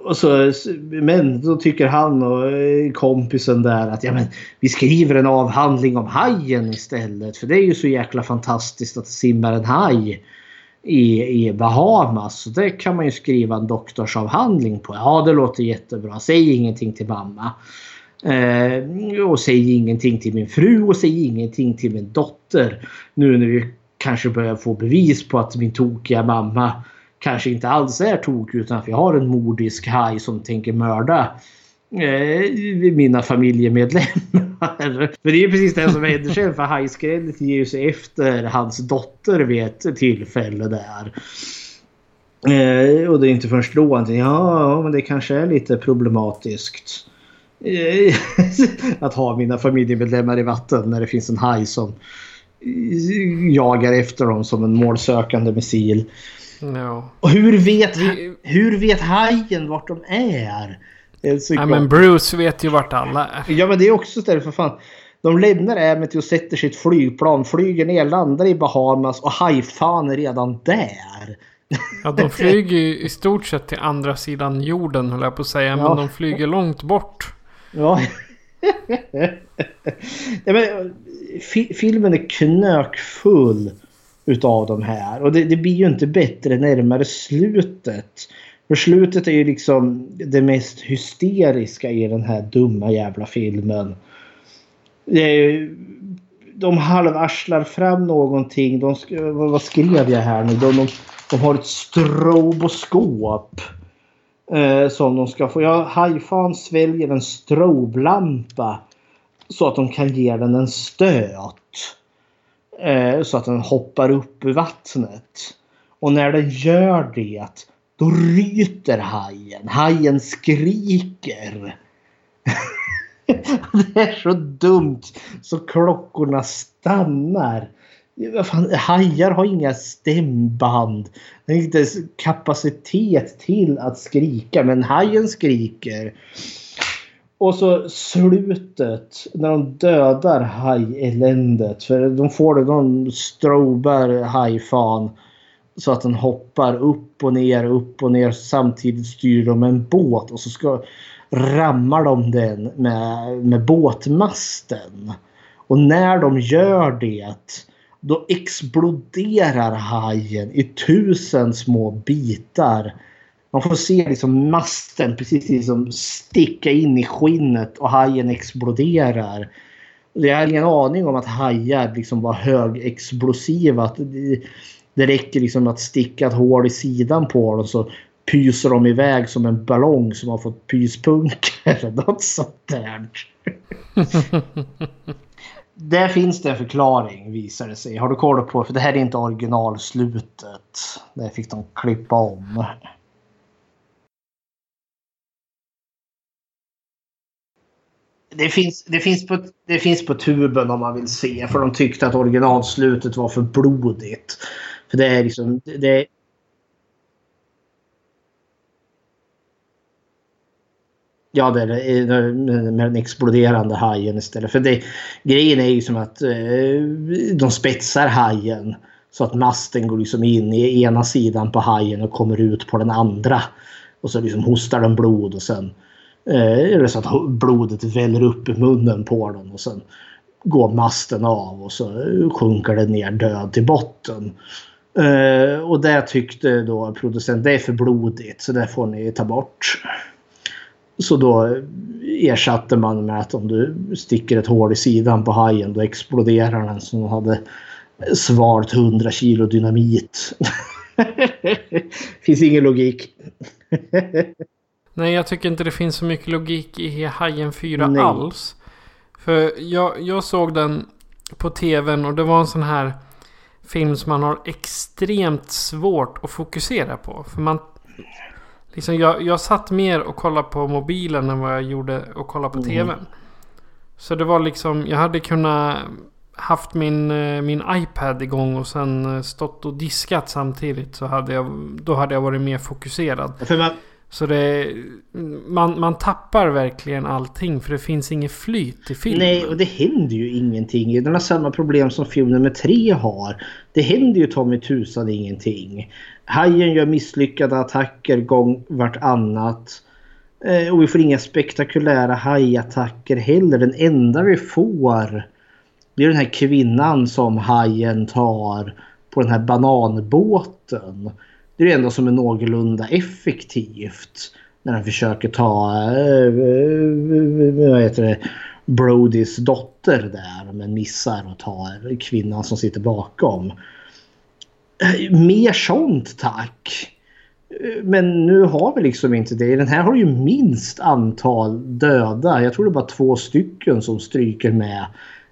och så, men då tycker han och eh, kompisen där att ja, men, vi skriver en avhandling om hajen istället. För det är ju så jäkla fantastiskt att det simmar en haj i, i Bahamas. Så det kan man ju skriva en doktorsavhandling på. Ja, det låter jättebra. Säg ingenting till mamma. Eh, och säg ingenting till min fru och säg ingenting till min dotter. Nu när vi kanske börjar få bevis på att min tokiga mamma kanske inte alls är tokig utan att vi har en mordisk haj som tänker mörda mina familjemedlemmar. [laughs] För det är ju precis det som händer sen för hajskrället ger ju sig efter hans dotter vid ett tillfälle där. Eh, och det är inte först då han ja, men det kanske är lite problematiskt. eh, [laughs] att ha mina familjemedlemmar i vatten när det finns en haj som jagar efter dem som en målsökande missil. Ja. Och hur vet, hur vet hajen vart de är? Klart. men Bruce vet ju vart alla är. Ja men det är också stället för fan. De lämnar Emmet och sätter sitt flygplan, flyger ner, landar i Bahamas och hajfan är redan där. Ja, de [laughs] flyger ju i stort sett till andra sidan jorden höll jag på att säga. Ja. Men de flyger långt bort. Ja. ja men, fi filmen är knökfull utav de här. Och det, det blir ju inte bättre närmare slutet. För slutet är ju liksom det mest hysteriska i den här dumma jävla filmen. Det är ju- De halvarslar fram någonting. De, vad vad skrev jag här nu? De, de, de har ett stroboskop. Eh, som de ska få. Ja, hajfan sväljer en stroblampa. Så att de kan ge den en stöt. Eh, så att den hoppar upp ur vattnet. Och när den gör det. Då ryter hajen. Hajen skriker. [laughs] det är så dumt så klockorna stannar. Fan, hajar har inga stämband. De har inte kapacitet till att skrika. Men hajen skriker. Och så slutet när de dödar hajeländet. För de får det, de strobar hajfan. Så att den hoppar upp och ner, upp och ner. Samtidigt styr de en båt och så ska rammar de den med, med båtmasten. Och när de gör det då exploderar hajen i tusen små bitar. Man får se liksom masten precis liksom sticka in i skinnet och hajen exploderar. Jag har ingen aning om att hajar liksom var högexplosiva. Det, räcker liksom att sticka ett hål i sidan på dem så pyser de iväg som en ballong som har fått pyspunkter. [laughs] Något sånt där. [laughs] Där finns det en förklaring visar det sig. Har du koll på För det här är inte originalslutet. Det fick de klippa om. Det finns, det, finns på, det finns på tuben om man vill se. För de tyckte att originalslutet var för blodigt. För det är liksom... Det, det, Ja, det är med den exploderande hajen istället. För det, grejen är ju som att eh, de spetsar hajen. Så att masten går liksom in i ena sidan på hajen och kommer ut på den andra. Och så liksom hostar den blod och sen eh, så att blodet väller upp i munnen på den. Och sen går masten av och så eh, sjunker den ner död till botten. Eh, och det tyckte då producenten, det är för blodigt så det får ni ta bort. Så då ersatte man med att om du sticker ett hål i sidan på hajen då exploderar den som hade svalt 100 kilo dynamit. [laughs] Finns ingen logik. Nej, jag tycker inte det finns så mycket logik i Hajen 4 Nej. alls. För jag, jag såg den på tvn och det var en sån här film som man har extremt svårt att fokusera på. För man... Liksom jag, jag satt mer och kollade på mobilen än vad jag gjorde och kollade på tvn. Så det var liksom, jag hade kunnat haft min, eh, min iPad igång och sen eh, stått och diskat samtidigt. Så hade jag, då hade jag varit mer fokuserad. För man, så det, man, man tappar verkligen allting för det finns inget flyt i filmen. nej, och det händer ju ingenting. Den har samma problem som film nummer tre har. Det händer ju Tommy tusan ingenting. Hajen gör misslyckade attacker gång vartannat. Eh, och vi får inga spektakulära hajattacker heller. Den enda vi får det är den här kvinnan som hajen tar på den här bananbåten. Det är det enda som är någorlunda effektivt. När han försöker ta eh, eh vad heter det, Brodys dotter där. Men missar och tar kvinnan som sitter bakom. Eh, mer sånt tack. Eh, men nu har vi liksom inte det. Den här har ju minst antal döda. Jag tror det är bara två stycken som stryker med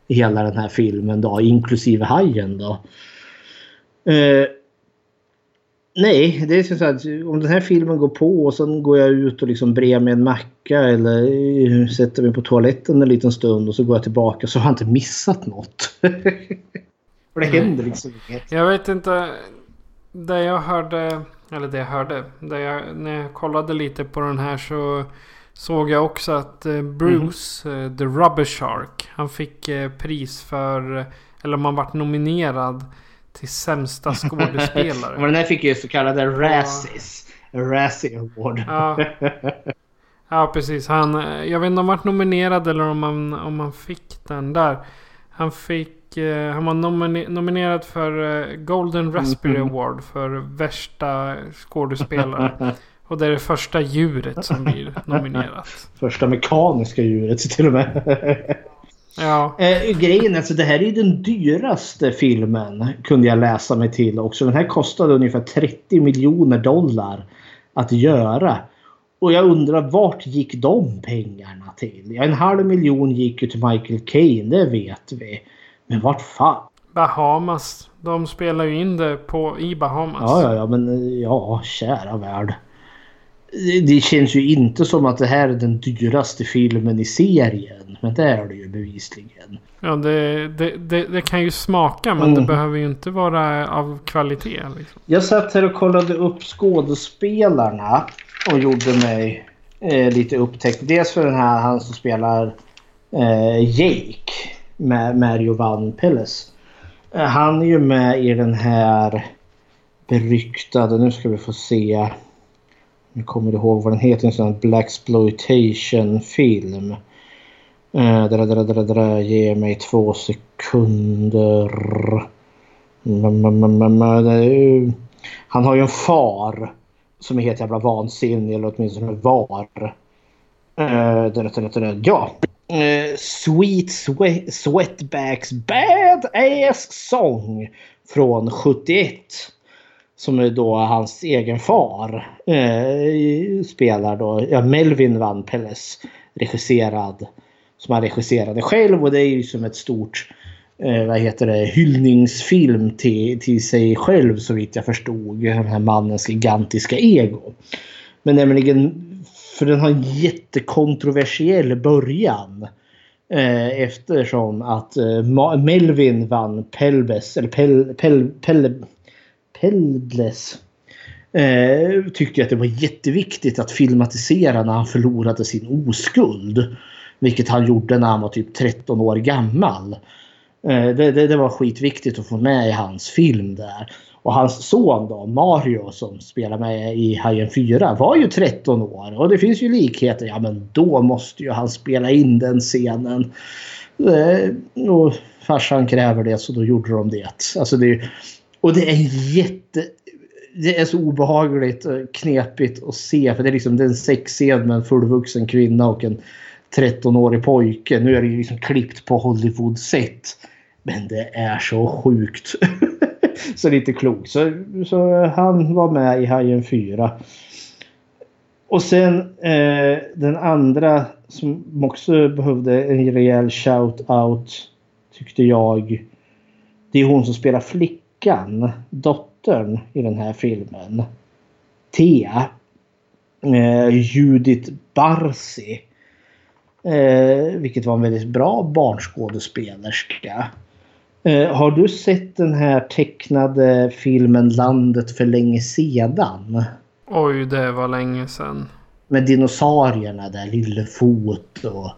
i hela den här filmen då, inklusive hajen då. Eh, Nej, det är så att om den här filmen går på och sen går jag ut och liksom brer mig en macka eller sätter mig på toaletten en liten stund och så går jag tillbaka så har jag inte missat något. [laughs] För det händer liksom inget. Jag vet inte. Det jag hörde, eller det jag hörde, det jag, när jag kollade lite på den här så såg jag också att eh, Bruce, mm. The Rubber Shark, han fick eh, pris för, eller om han vart nominerad till sämsta [laughs] skådespelare. Och den här fick ju så kallade Razzies. Razzie Award. Ja. ja, precis. Han, jag vet inte om han var nominerad eller om han, om han fick den där. Han fick... Eh, han var nomine nominerad för eh, Golden Raspberry mm. Award för värsta skådespelare. [laughs] Och det är det första djuret som blir nominerat. Första mekaniska djuret till och med. Ja. Eh, grejen är alltså det här är den dyraste filmen kunde jag läsa mig till också. Den här kostade ungefär 30 miljoner dollar att göra. Och jag undrar vart gick de pengarna till? Ja, en halv miljon gick ju till Michael Caine, det vet vi. Men vart fan? Bahamas. De spelar ju in det på, i Bahamas. Ja, ja, ja, men ja, kära värld. Det känns ju inte som att det här är den dyraste filmen i serien. Men det är det ju bevisligen. Ja, det, det, det, det kan ju smaka men mm. det behöver ju inte vara av kvalitet. Liksom. Jag satt här och kollade upp skådespelarna och gjorde mig eh, lite upptäckt. Dels för den här han som spelar eh, Jake med Mario Van Pelles. Eh, han är ju med i den här beryktade, nu ska vi få se. Jag kommer ihåg vad den heter, en sån här Black exploitation film. Eh, dra, dra, dra, dra, ge mig två sekunder. Mm, mm, mm, Han har ju en far som är helt jävla vansinnig eller åtminstone var. Eh, dra, dra, dra, ja. Eh, Sweet Sweatbacks Bad Ass Song från 71. Som är då hans egen far. Eh, spelar då ja, Melvin Van Pelles regisserad som han regisserade själv och det är ju som ett stort eh, vad heter det, hyllningsfilm till, till sig själv så vitt jag förstod. Den här mannens gigantiska ego. Men nämligen, för den har en jättekontroversiell början. Eh, eftersom att eh, Melvin vann Pelbes, eller Pel, Pel, Pel, Pelbles. Eh, tyckte att det var jätteviktigt att filmatisera när han förlorade sin oskuld. Vilket han gjorde när han var typ 13 år gammal. Eh, det, det, det, var skitviktigt att få med i hans film där. Och hans son då, Mario som spelar med i Hajen 4 var ju 13 år. Och det finns ju likheter. Ja men då måste ju han spela in den scenen. Eh, och farsan kräver det så då gjorde de det. Alltså det och det är jätte... Det är så obehagligt och knepigt att se. För det är liksom en sexscen med en fullvuxen kvinna och en 13-årig pojke. Nu är det ju liksom klippt på Hollywood-sätt. Men det är så sjukt. [laughs] så det är inte klokt. Så, så han var med i Hajen 4. Och sen eh, den andra som också behövde en rejäl shout-out tyckte jag. Det är hon som spelar flickan, dottern i den här filmen. Thea. Eh, Judith Barsi. Eh, vilket var en väldigt bra barnskådespelerska. Eh, har du sett den här tecknade filmen Landet för länge sedan? Oj, det var länge sedan. Med dinosaurierna där, Lillefot och...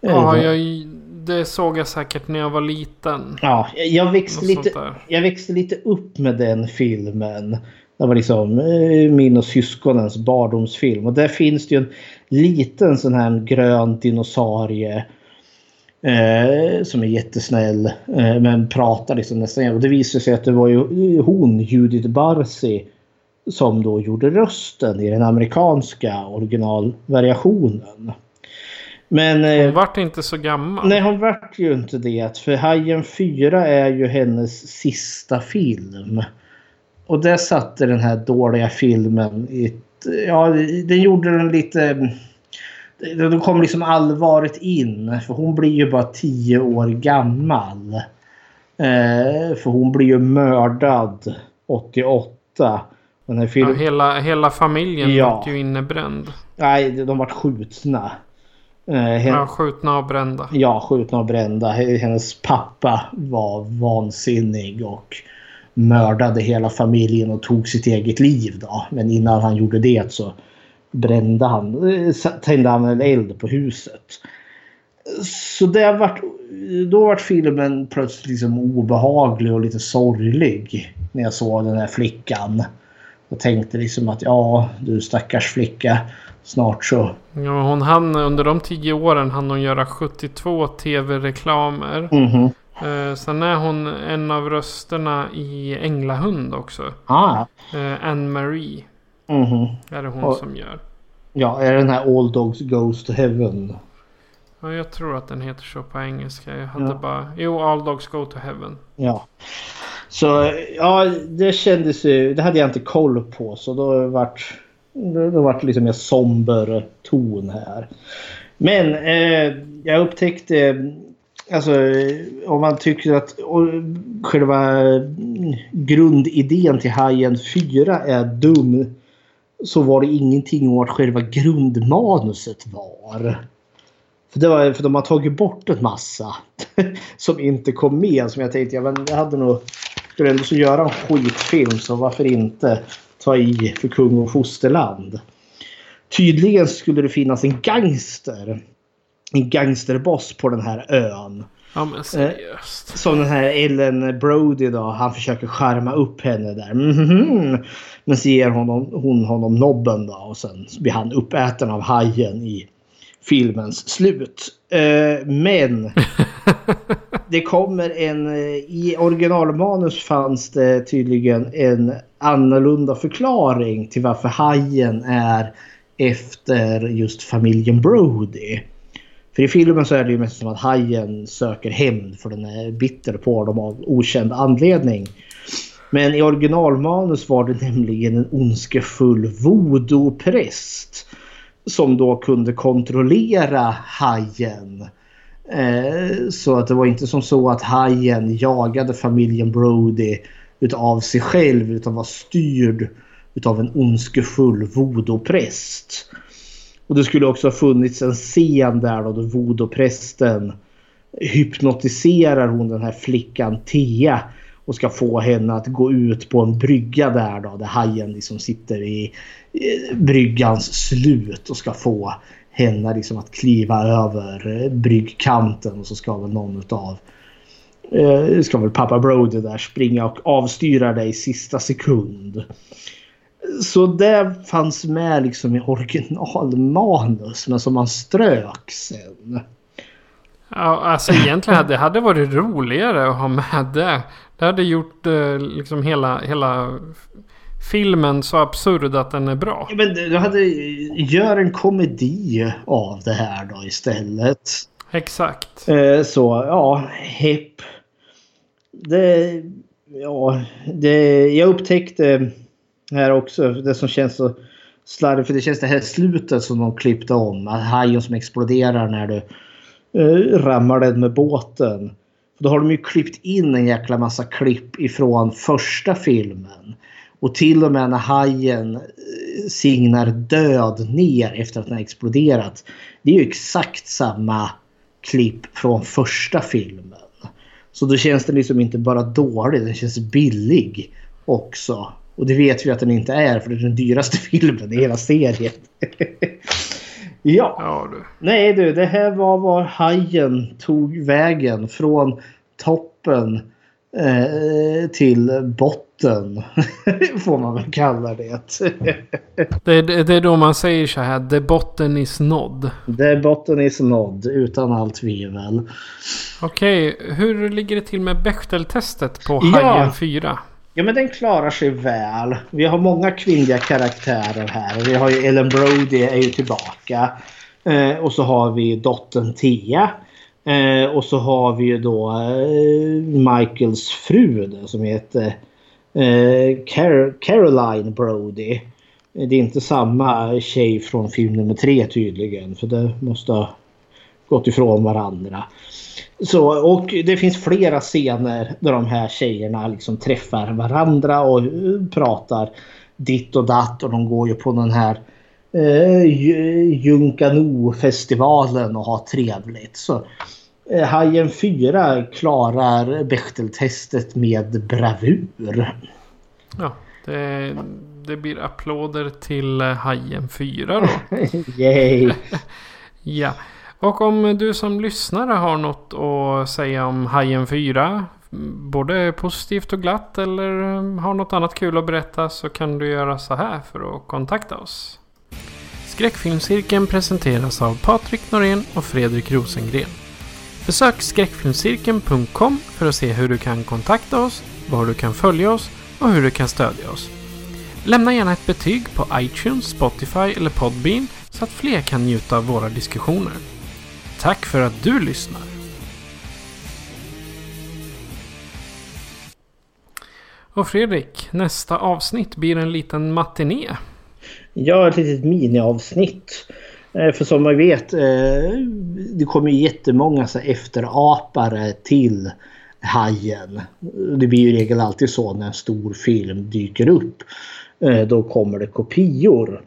Eh, ja, jag, det såg jag säkert när jag var liten. Ja, jag växte, lite, jag växte lite upp med den filmen. Det var liksom eh, min och syskonens barndomsfilm. Och där finns det ju en liten sån här grön dinosaurie. Eh, som är jättesnäll. Eh, men pratar liksom nästan. Och det visade sig att det var ju hon, Judith Barsi. Som då gjorde rösten i den amerikanska originalvariationen. Men, hon eh, vart inte så gammal. Nej, hon vart ju inte det. För Hajen 4 är ju hennes sista film. Och där satte den här dåliga filmen i Ja, den gjorde den lite... Då kom liksom allvaret in. För hon blir ju bara tio år gammal. Eh, för hon blir ju mördad 88. Den här Ja, filmen... hela, hela familjen Ja. vart ju innebränd. Nej, de vart skjutna. Eh, hen... Ja, skjutna och brända. Ja, skjutna och brända. Hennes pappa var vansinnig och mördade hela familjen och tog sitt eget liv. Då. Men innan han gjorde det så brände han, eh, tände han en eld på huset. Så det vart, då vart filmen plötsligt liksom obehaglig och lite sorglig när jag såg den här flickan. Jag tänkte liksom att ja, du stackars flicka. Snart så Ja, hon hann under de tio åren hann hon göra 72 tv-reklamer. Mhm. Eh, sen är hon en av rösterna i Änglahund också. Ah, Eh, Anne-Marie mhm. är det hon Och- som gör. Ja, är det den här All Dogs Goes to Heaven? Ja, jag tror att den heter så på engelska. Jag hade Ja. bara... Jo, All Dogs Go to Heaven. Ja. Så ja, det kändes ju... Det hade jag inte koll på så då vart då vart det liksom en somber ton här. Men eh, jag upptäckte... Alltså om man tycker att själva grundidén till Hajen 4 är dum så var det ingenting om vad själva grundmanuset var. För, det var, för de har tagit bort en massa [laughs] som inte kom med. Som jag tänkte, ja, men jag hade nog... Skulle ändå så göra en skitfilm så varför inte ta i för kung och fosterland. Tydligen skulle det finnas en gangster. En gangsterboss på den här ön. Ja, men seriöst. Som den här Ellen Brody då. Han försöker skärma upp henne där. Mhm. Men så ger honom, hon honom nobben då. Och sen blir han uppäten av hajen i filmens slut. Eh, men [laughs] det kommer en... eh, I originalmanus fanns det tydligen en annorlunda förklaring till varför hajen är efter just familjen Brody. För i filmen så är det ju mest som att hajen söker hämnd för den är bitter på dem av okänd anledning. Men i originalmanus var det nämligen en ondskefull voodoo-präst som då kunde kontrollera hajen. Eh, så att det var inte som så att hajen jagade familjen Brody utav sig själv utan var styrd utav en ondskefull voodoo-präst. Och det skulle också ha funnits en scen där då, då voodoo-prästen hypnotiserar hon den här flickan Thea och ska få henne att gå ut på en brygga där då där hajen liksom sitter i bryggans slut och ska få henne liksom att kliva över bryggkanten och så ska väl någon utav eh, ska väl pappa Brody där springa och avstyra dig i sista sekund. Så det fanns med liksom i originalmanus men som man strök sen. Ja, alltså egentligen hade det hade varit roligare att ha med det. Det hade gjort eh, liksom hela, hela filmen så absurd att den är bra. Ja, Men du hade gör en komedi av det här då istället. Exakt. Eh, Så ja, hepp. Det, ja, det, jag upptäckte här också det som känns så slarvigt. För det känns det här slutet som de klippte om. Hajen som exploderar när du eh, rammar den med båten. Då har de ju klippt in en jäkla massa klipp ifrån första filmen. Och till och med när hajen eh, signar död ner efter att den har exploderat. Det är ju exakt samma klipp från första filmen. Så då känns den liksom inte bara dålig, den känns billig också. Och det vet vi att den inte är för det är den dyraste [laughs] filmen i hela serien. [laughs] ja, Ja du. nej du, det här var var hajen tog vägen från toppen eh, till botten. [laughs] Får man väl kalla det. Det, är- det är då man säger så här. The botten is nådd. det botten is nådd utan allt tvivel. Okej, hur ligger det till med Bechdel-testet på Ja. Hajen 4? Ja men den klarar sig väl. Vi har många kvinnliga karaktärer här. Vi har ju Ellen Brody är ju tillbaka. Eh, och så har vi dottern Thea. Eh, och så har vi ju då eh, Michaels fru då, som heter eh, Car- Caroline Brody. Det är inte samma tjej från film nummer tre tydligen. För det måste ha gått ifrån varandra. Så, och det finns flera scener där de här tjejerna liksom träffar varandra och pratar ditt och datt och de går ju på den här eh, Junkano-festivalen och har trevligt. Så eh, Hajen 4 klarar Bechteltestet med bravur. Ja, det, det blir applåder till eh, Hajen 4 då. [laughs] Yay! [laughs] ja. Och om du som lyssnare har något att säga om Hajen 4. Både positivt och glatt eller har något annat kul att berätta så kan du göra så här för att kontakta oss. Skräckfilmscirkeln presenteras av Patrik Norén och Fredrik Rosengren. Besök skräckfilmscirkeln.com för att se hur du kan kontakta oss, var du kan följa oss och hur du kan stödja oss. Lämna gärna ett betyg på iTunes, Spotify eller Podbean så att fler kan njuta av våra diskussioner. Tack för att du lyssnar! Och Fredrik, nästa avsnitt blir en liten matiné. Ja, ett litet miniavsnitt. Eh, för som man vet, eh, det kommer jättemånga så efterapare till Hajen. Det blir ju i regel alltid så när en stor film dyker upp. Eh, då kommer det kopior.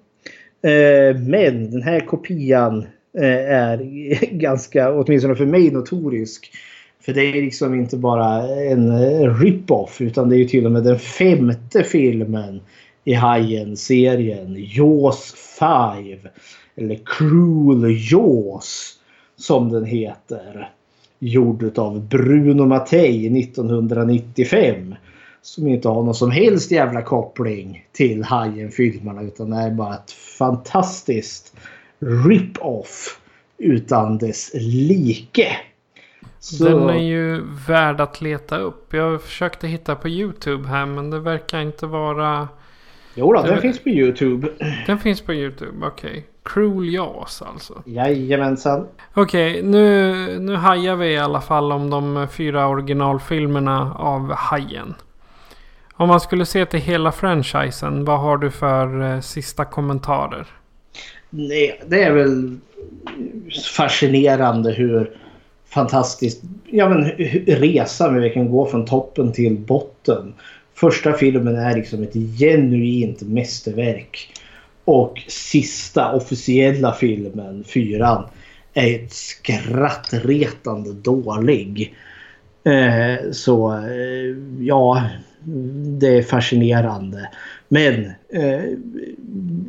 Men den här kopian Eh, är [laughs] ganska, åtminstone för mig, notorisk. För det är liksom inte bara en eh, rip-off utan det är ju till och med den femte filmen i Hajen-serien. Jaws 5. Eller Cruel Jaws som den heter. Gjord av Bruno Mattei 1995. Som inte har någon som helst jävla koppling till Hajen-filmerna utan är bara ett fantastiskt rip-off utan dess like. Så... Den är ju värd att leta upp. Jag försökte hitta på YouTube här men det verkar inte vara... Jo då, den det... finns på YouTube. Den finns på YouTube, okej. Okay. Cruel Jaws alltså. Jajamensan. Okej, okay, nu, nu hajar vi i alla fall om de fyra originalfilmerna av Hajen. Om man skulle se till hela franchisen, vad har du för eh, sista kommentarer? Nej, det är väl fascinerande hur fantastiskt ja, men, resan vi kan gå från toppen till botten. Första filmen är liksom ett genuint mästerverk. Och sista officiella filmen, fyran, är ett skrattretande dålig. Eh, så eh, ja, det är fascinerande. Men eh,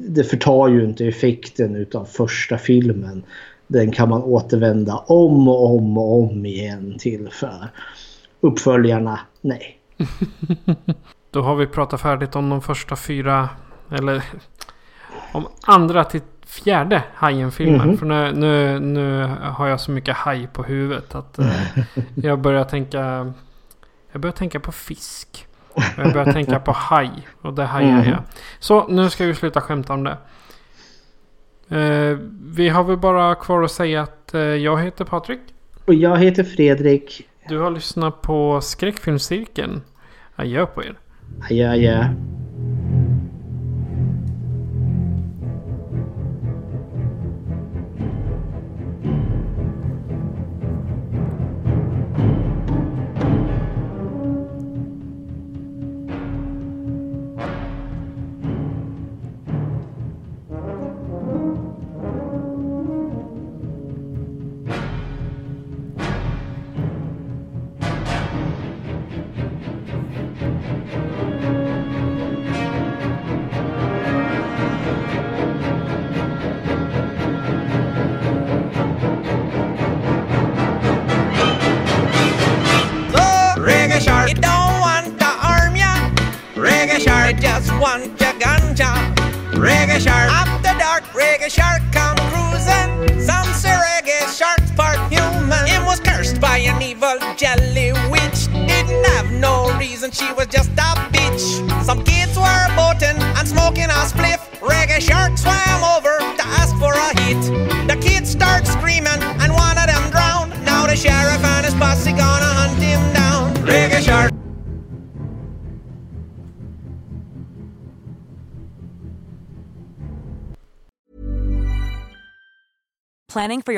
det förtar ju inte effekten utav första filmen. Den kan man återvända om och om och om igen till för. Uppföljarna, nej. [laughs] Då har vi pratat färdigt om de första fyra, eller om andra till fjärde Hajen-filmen. Mm -hmm. För nu, nu, nu har jag så mycket haj på huvudet att eh, [laughs] jag börjar tänka Jag börjar tänka på fisk. Jag börjar tänka på haj. Och det hajar mm jag. Så nu ska vi sluta skämta om det. Eh, vi har väl bara kvar att säga att eh, jag heter Patrik. Och jag heter Fredrik. Du har lyssnat på Skräckfilmscirkeln. Adjö på er. Adjö, adjö.